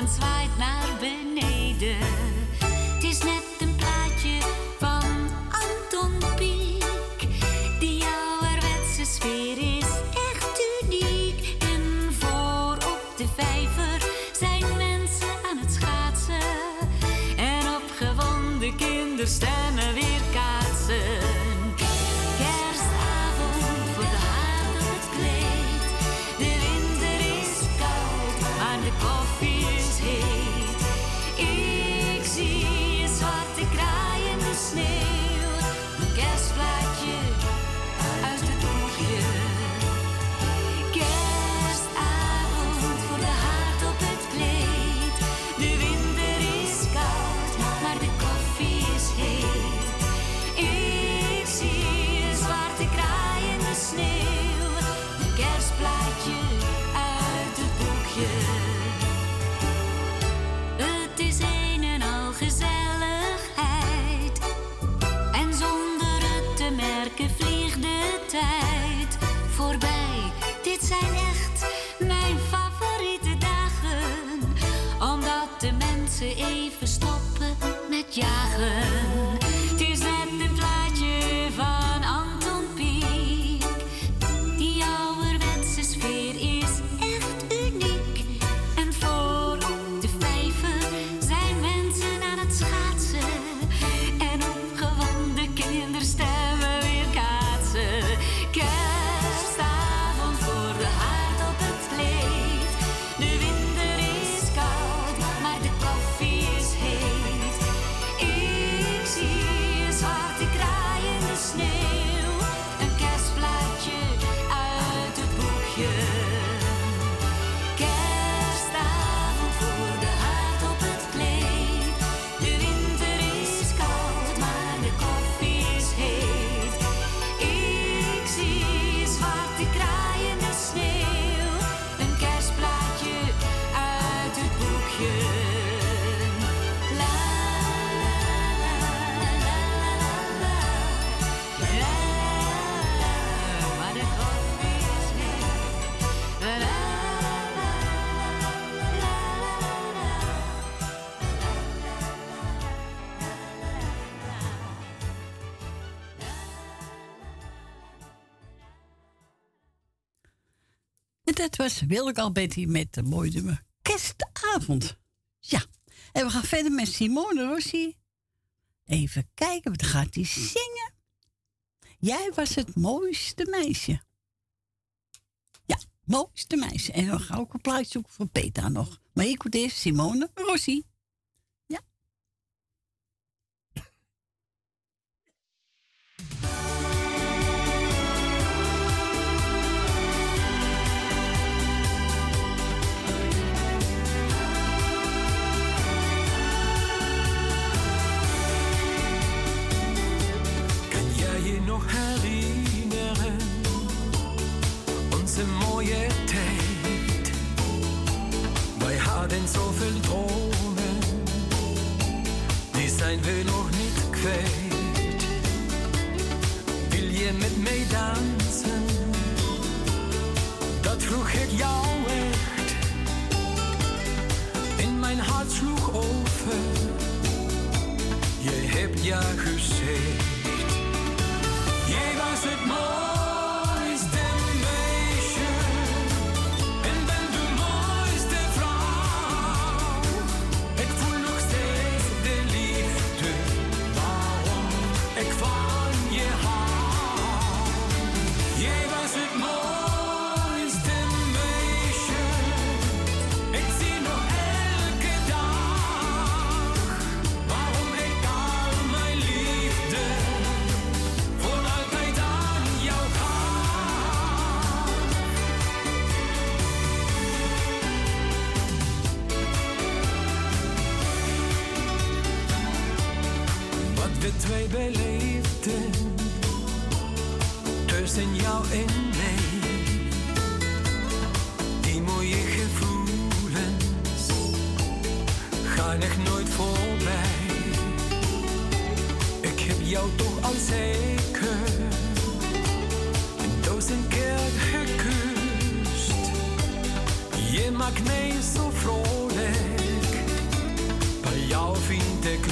een zwaait was Wilde al Betty met de mooie nummer Kerstavond. Ja, en we gaan verder met Simone Rossi. Even kijken, wat gaat hij zingen? Jij was het mooiste meisje. Ja, mooiste meisje. En dan ga ik ook een plaatje zoeken voor Peter nog. Maar ik moet eerst Simone Rossi. unsere neue Zeit. Wir hatten so viel Drohnen, die sein will noch nicht quält. Will je mit mir tanzen, da trug ich ja echt. In mein Herz schlug offen, je hebt ja gesehen. blessed more? jou toch al zeker duizend keer gekust. Je maakt mij zo vrolijk, bij jou vind ik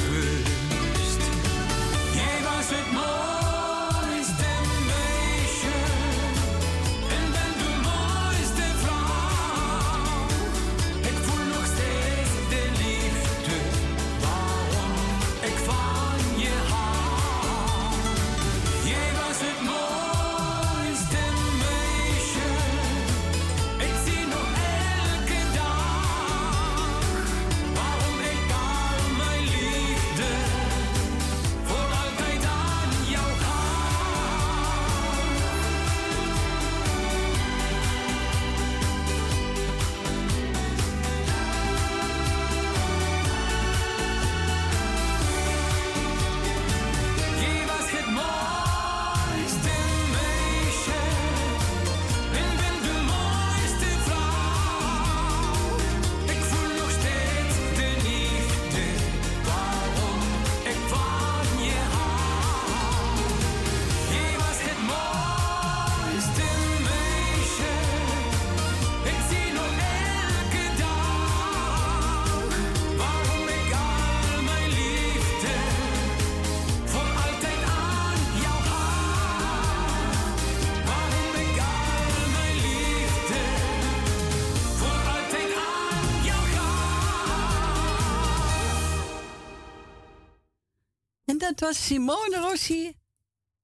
dat was Simone Rossi.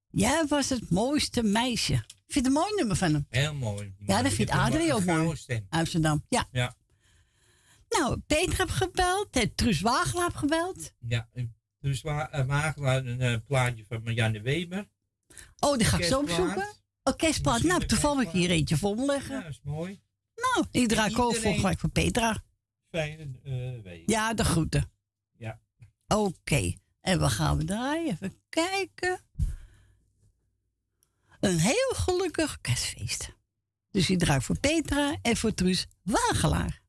Jij was het mooiste meisje. Ik vind het een mooi nummer van hem. Heel mooi. Ja, dat vindt Adrie ook mooi. Amsterdam, ja. Ja. Nou, Peter heb gebeld. En Truus Wagelaar heb gebeld. Ja, dus wa uh, Wagelaar, een eh, plaatje van Marianne Weber. Oh, die ga ik zo opzoeken. Oh, kerstplaat. Nou, toevallig hier eentje voor me leggen. Ja, dat is mooi. Nou, ik draai ook voor gelijk voor Petra. Fijne eh week. Ja, de groeten. Ja. Oké. En wat gaan we draaien? Even kijken. Een heel gelukkig kerstfeest. Dus die draait voor Petra en voor Truus Wagelaar.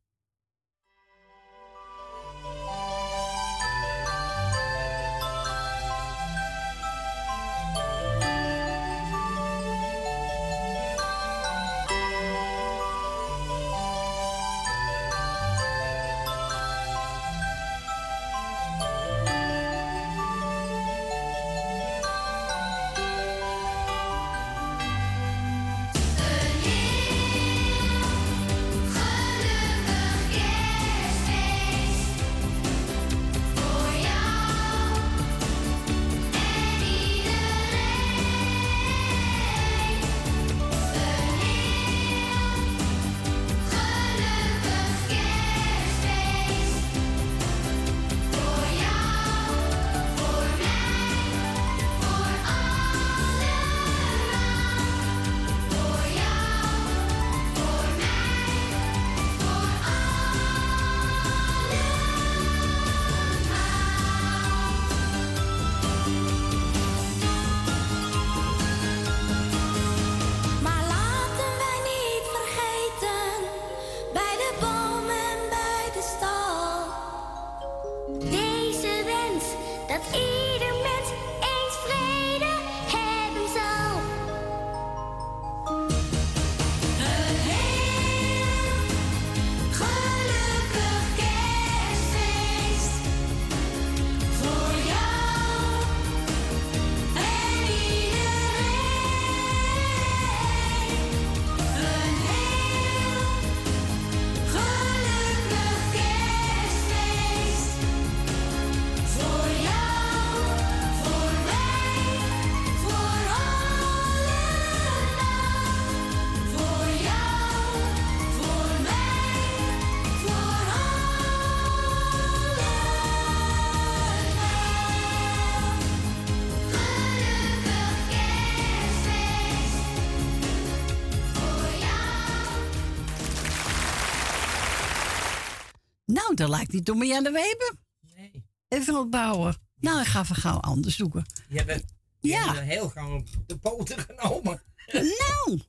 Nou, dat lijkt niet om Marianne Weber. Nee. Even opbouwen. Nou, ik ga even gauw anders zoeken. Je hebt het Ja. hebt heel gauw op de poten genomen. Nou,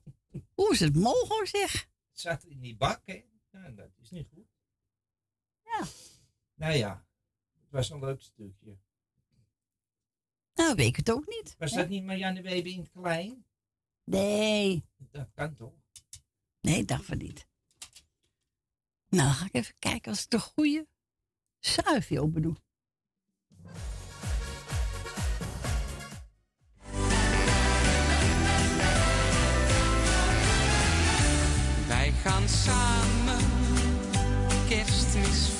hoe is het mogelijk zeg? Het zat in die bak, hè? Ja, dat is niet goed. Ja. Nou ja, het was een leuk stukje. Nou, weet ik het ook niet. Was dat niet Marianne Weber in het klein? Nee. Dat kan toch? Nee, dacht van niet. Nou, dan ga ik even kijken als ik de goede zuivje open doe. Wij gaan samen kerstmis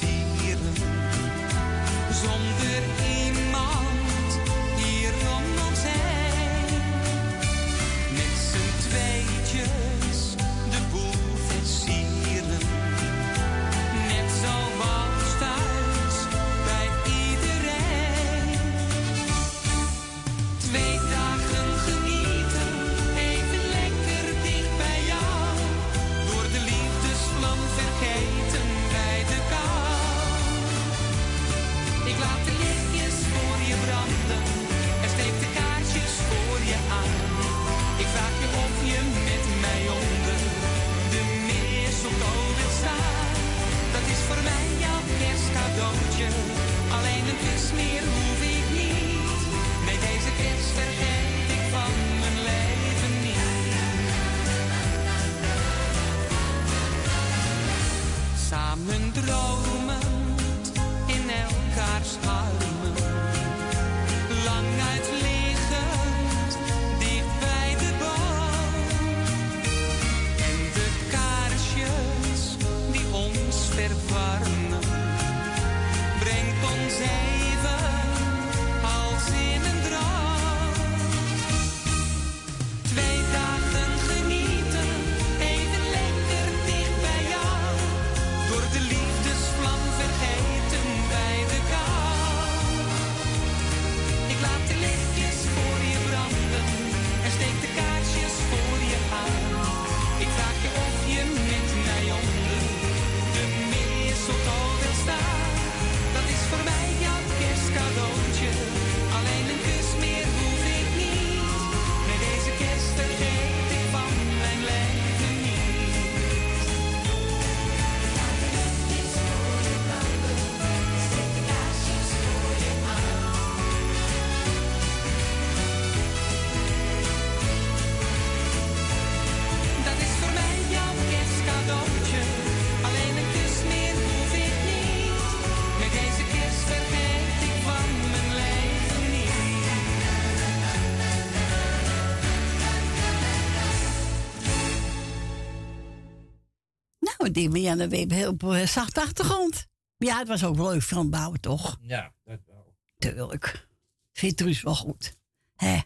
die Marianne Weber heel op zachte achtergrond. Ja, het was ook leuk van bouwen, toch? Ja, dat wel. Tuurlijk. Vindt Truus wel goed. Hè?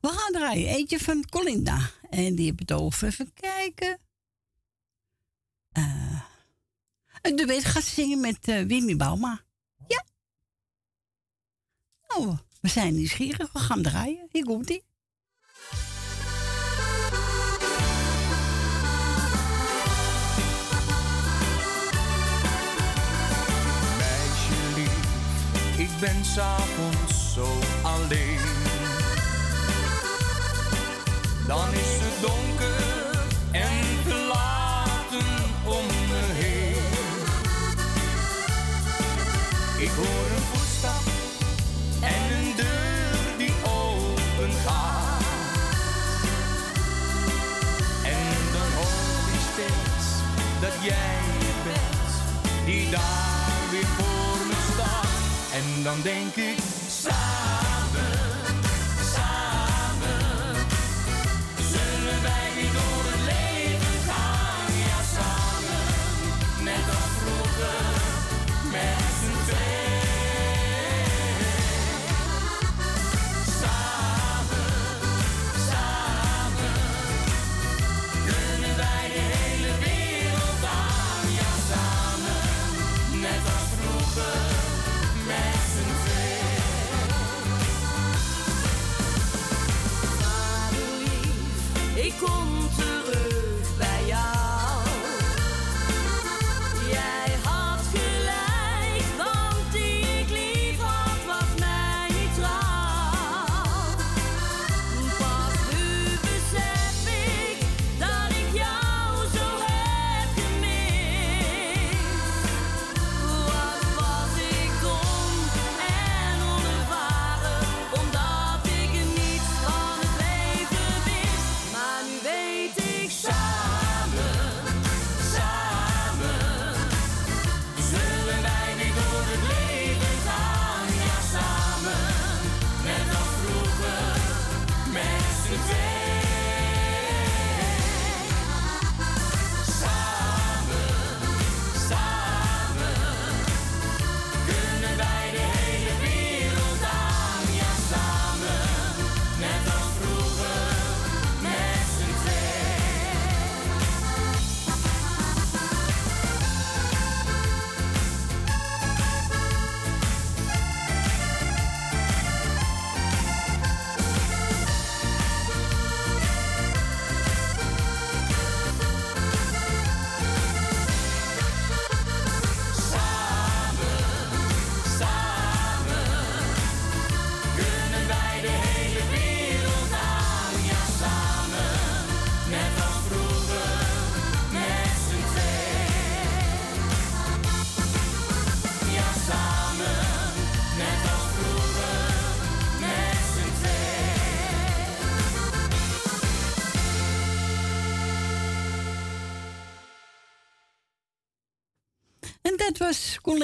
We gaan draaien. Eentje van Colinda. En die heb het over. Even kijken. Eh een duet gaat zingen met eh Wimmy Bauma. Ja. Nou, we zijn nieuwsgierig. We gaan draaien. Hier komt ben s'avonds zo alleen. Dan is het donker en verlaten om me heen. Ik hoor een voetstap en een deur die open gaat. En dan hoor ik steeds dat jij bent die daar weer voor. Dan denk ik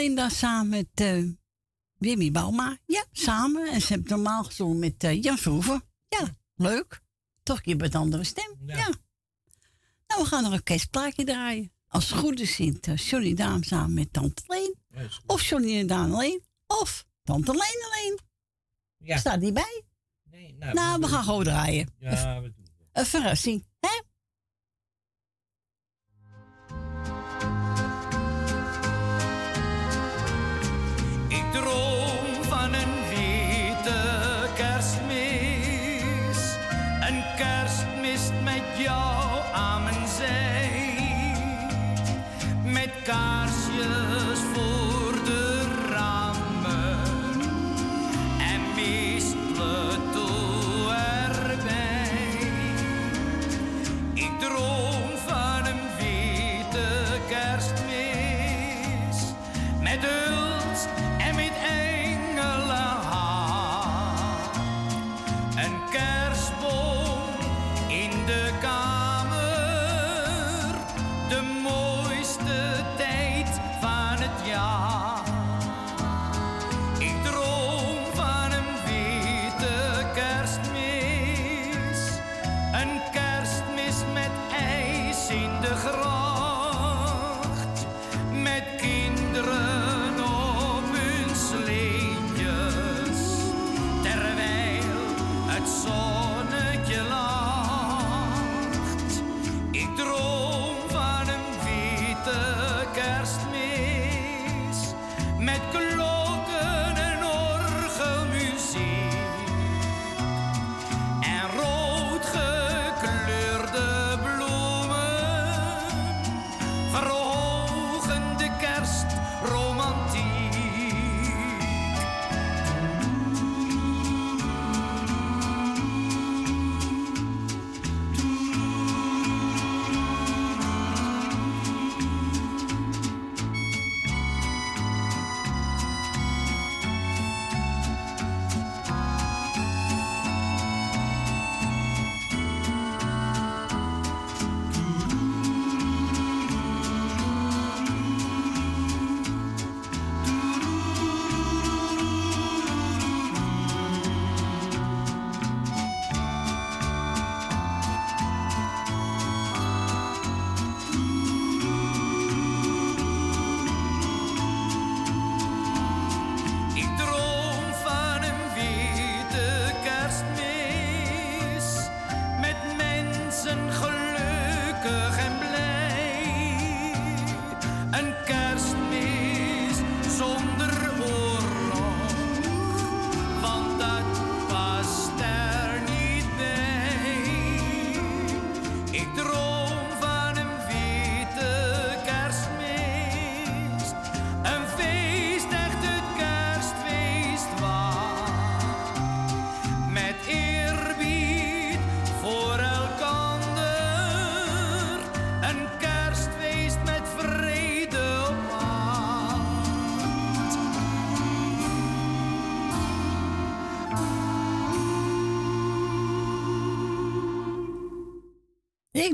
was Colinda samen met eh, Wimmy Bauma. Ja, samen. En ze hebben het normaal gezongen met eh, Jan Vroeven. Ja, leuk. Toch een keer met een andere stem. Ja. Nou, we gaan nog een kerstplaatje draaien. Als het goed is, zingt uh, Johnny Daan samen met Tante Leen. Of Johnny en Daan alleen. Of Tante Leen alleen. Ja. Staat niet bij. Nee, Nou, nou, we gaan gewoon draaien. Ja, we doen Een verrassing,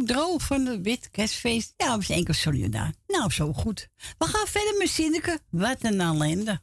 droog van de wit kerstfeest. Ja, op zijn enkel solida. Nou, zo goed. We gaan verder met Wat een ellende.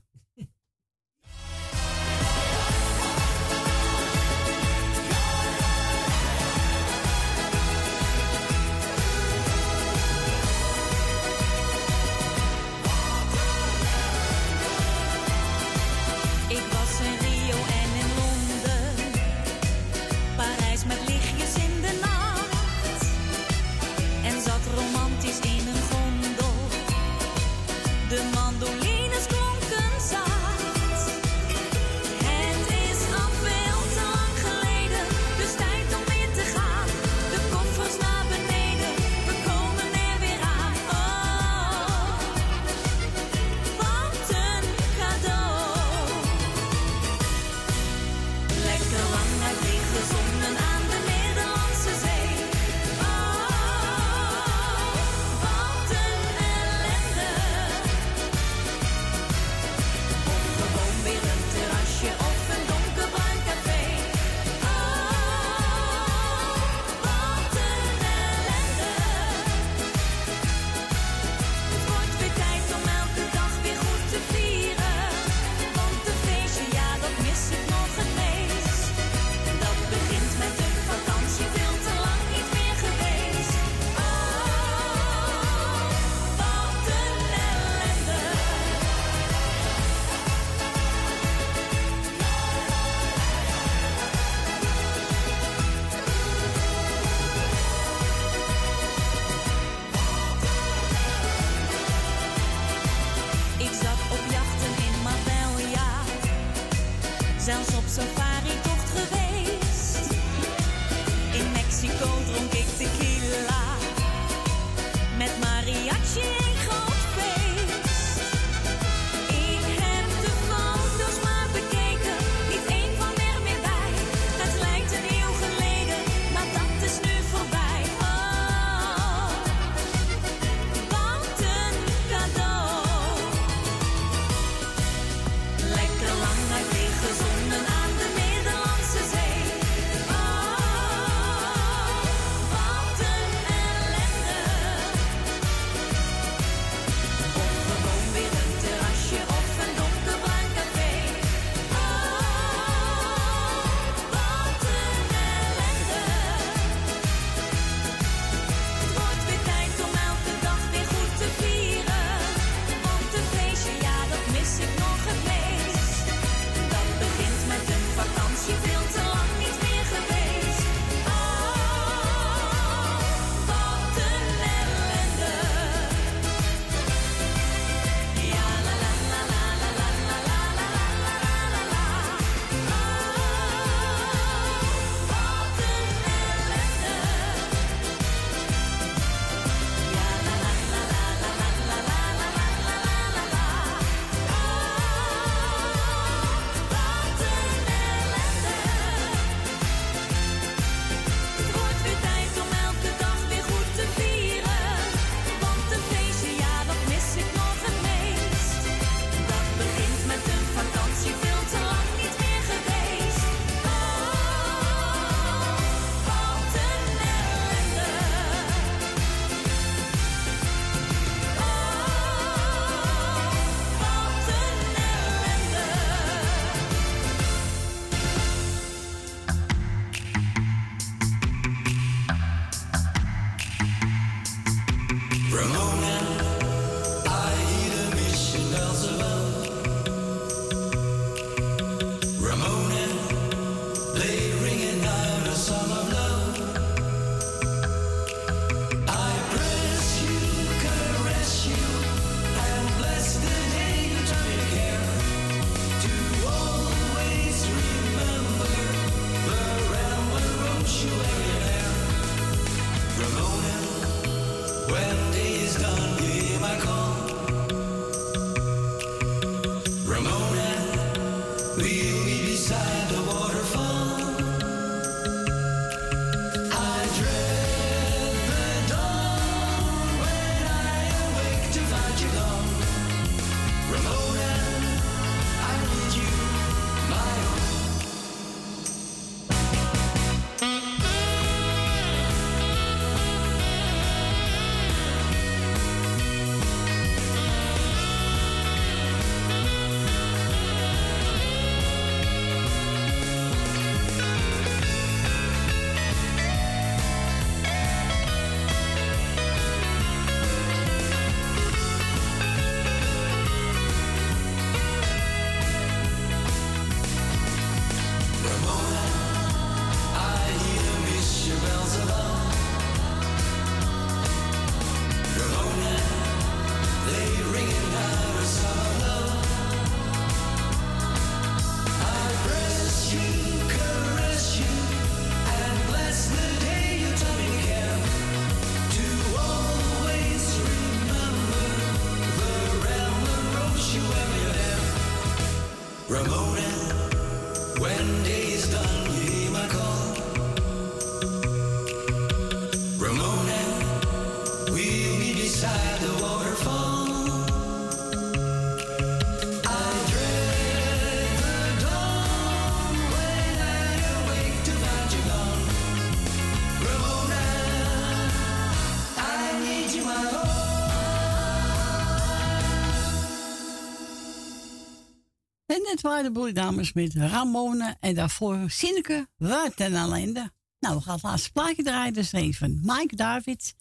waren de broeidames met Ramona en daarvoor Sineke Wat en Allende. Nou, we gaan het laatste plaatje draaien, dus van Mike David.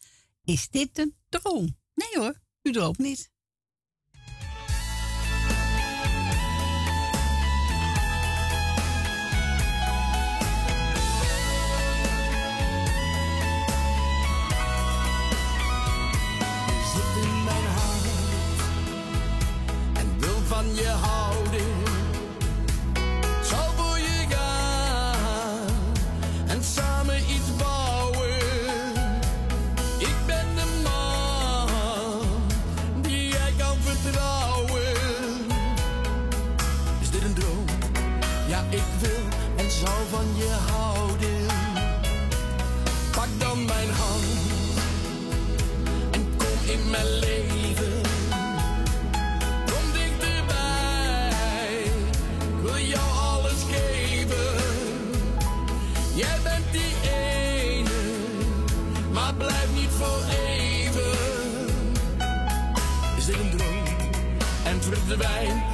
Is dit een droom? Nee hoor, u droomt niet. de wijn.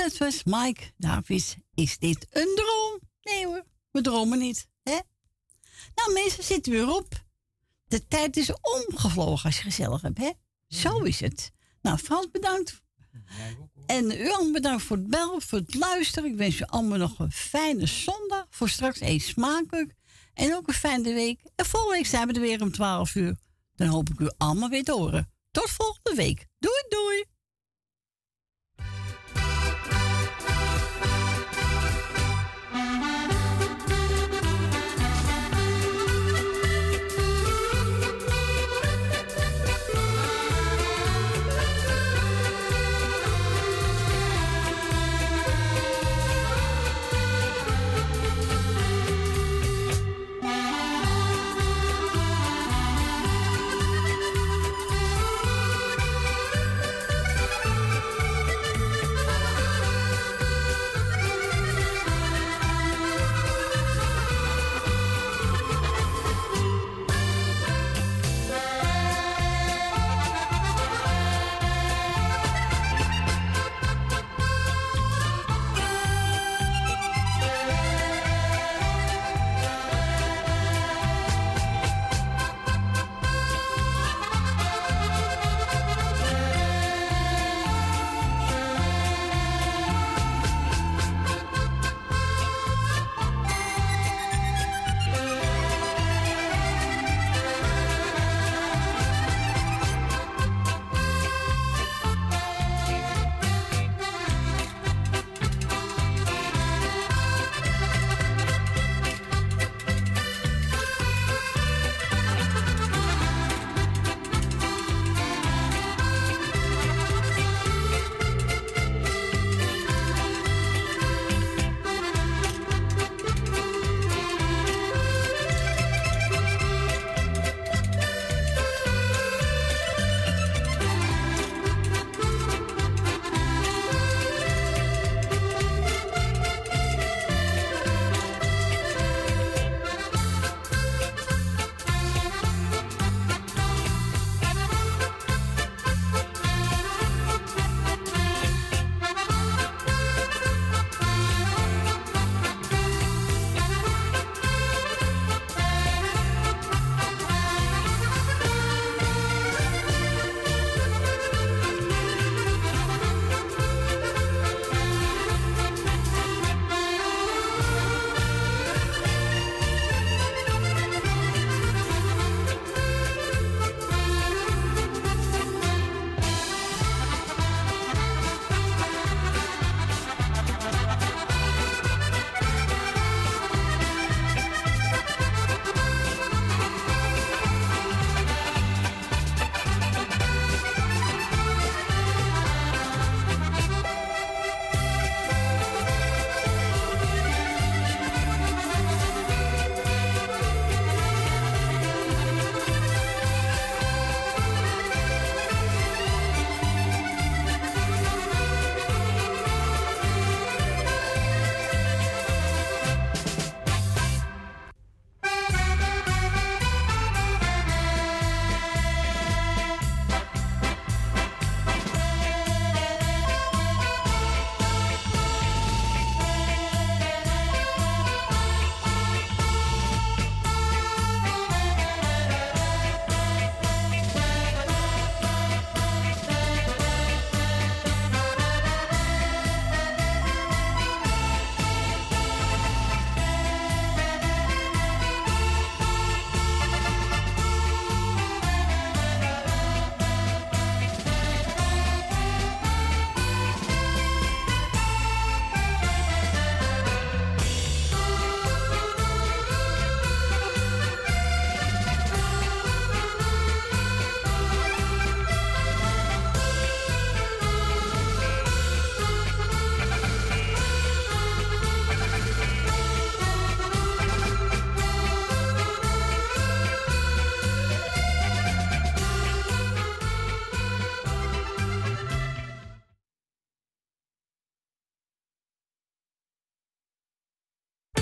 dat was Mike Davies. Is dit een droom? Nee hoor, we dromen niet. Hè? Nou, mensen zitten weer op. De tijd is omgevlogen als je gezellig hebt. Hè? Zo is het. Nou, Frans, bedankt. En u bedankt voor het bel, voor het luisteren. Ik wens u allemaal nog een fijne zondag. Voor straks eens smakelijk. En ook een fijne week. En volgende week zijn we er weer om 12 uur. Dan hoop ik u allemaal weer te horen. Tot volgende week. Doei, doei.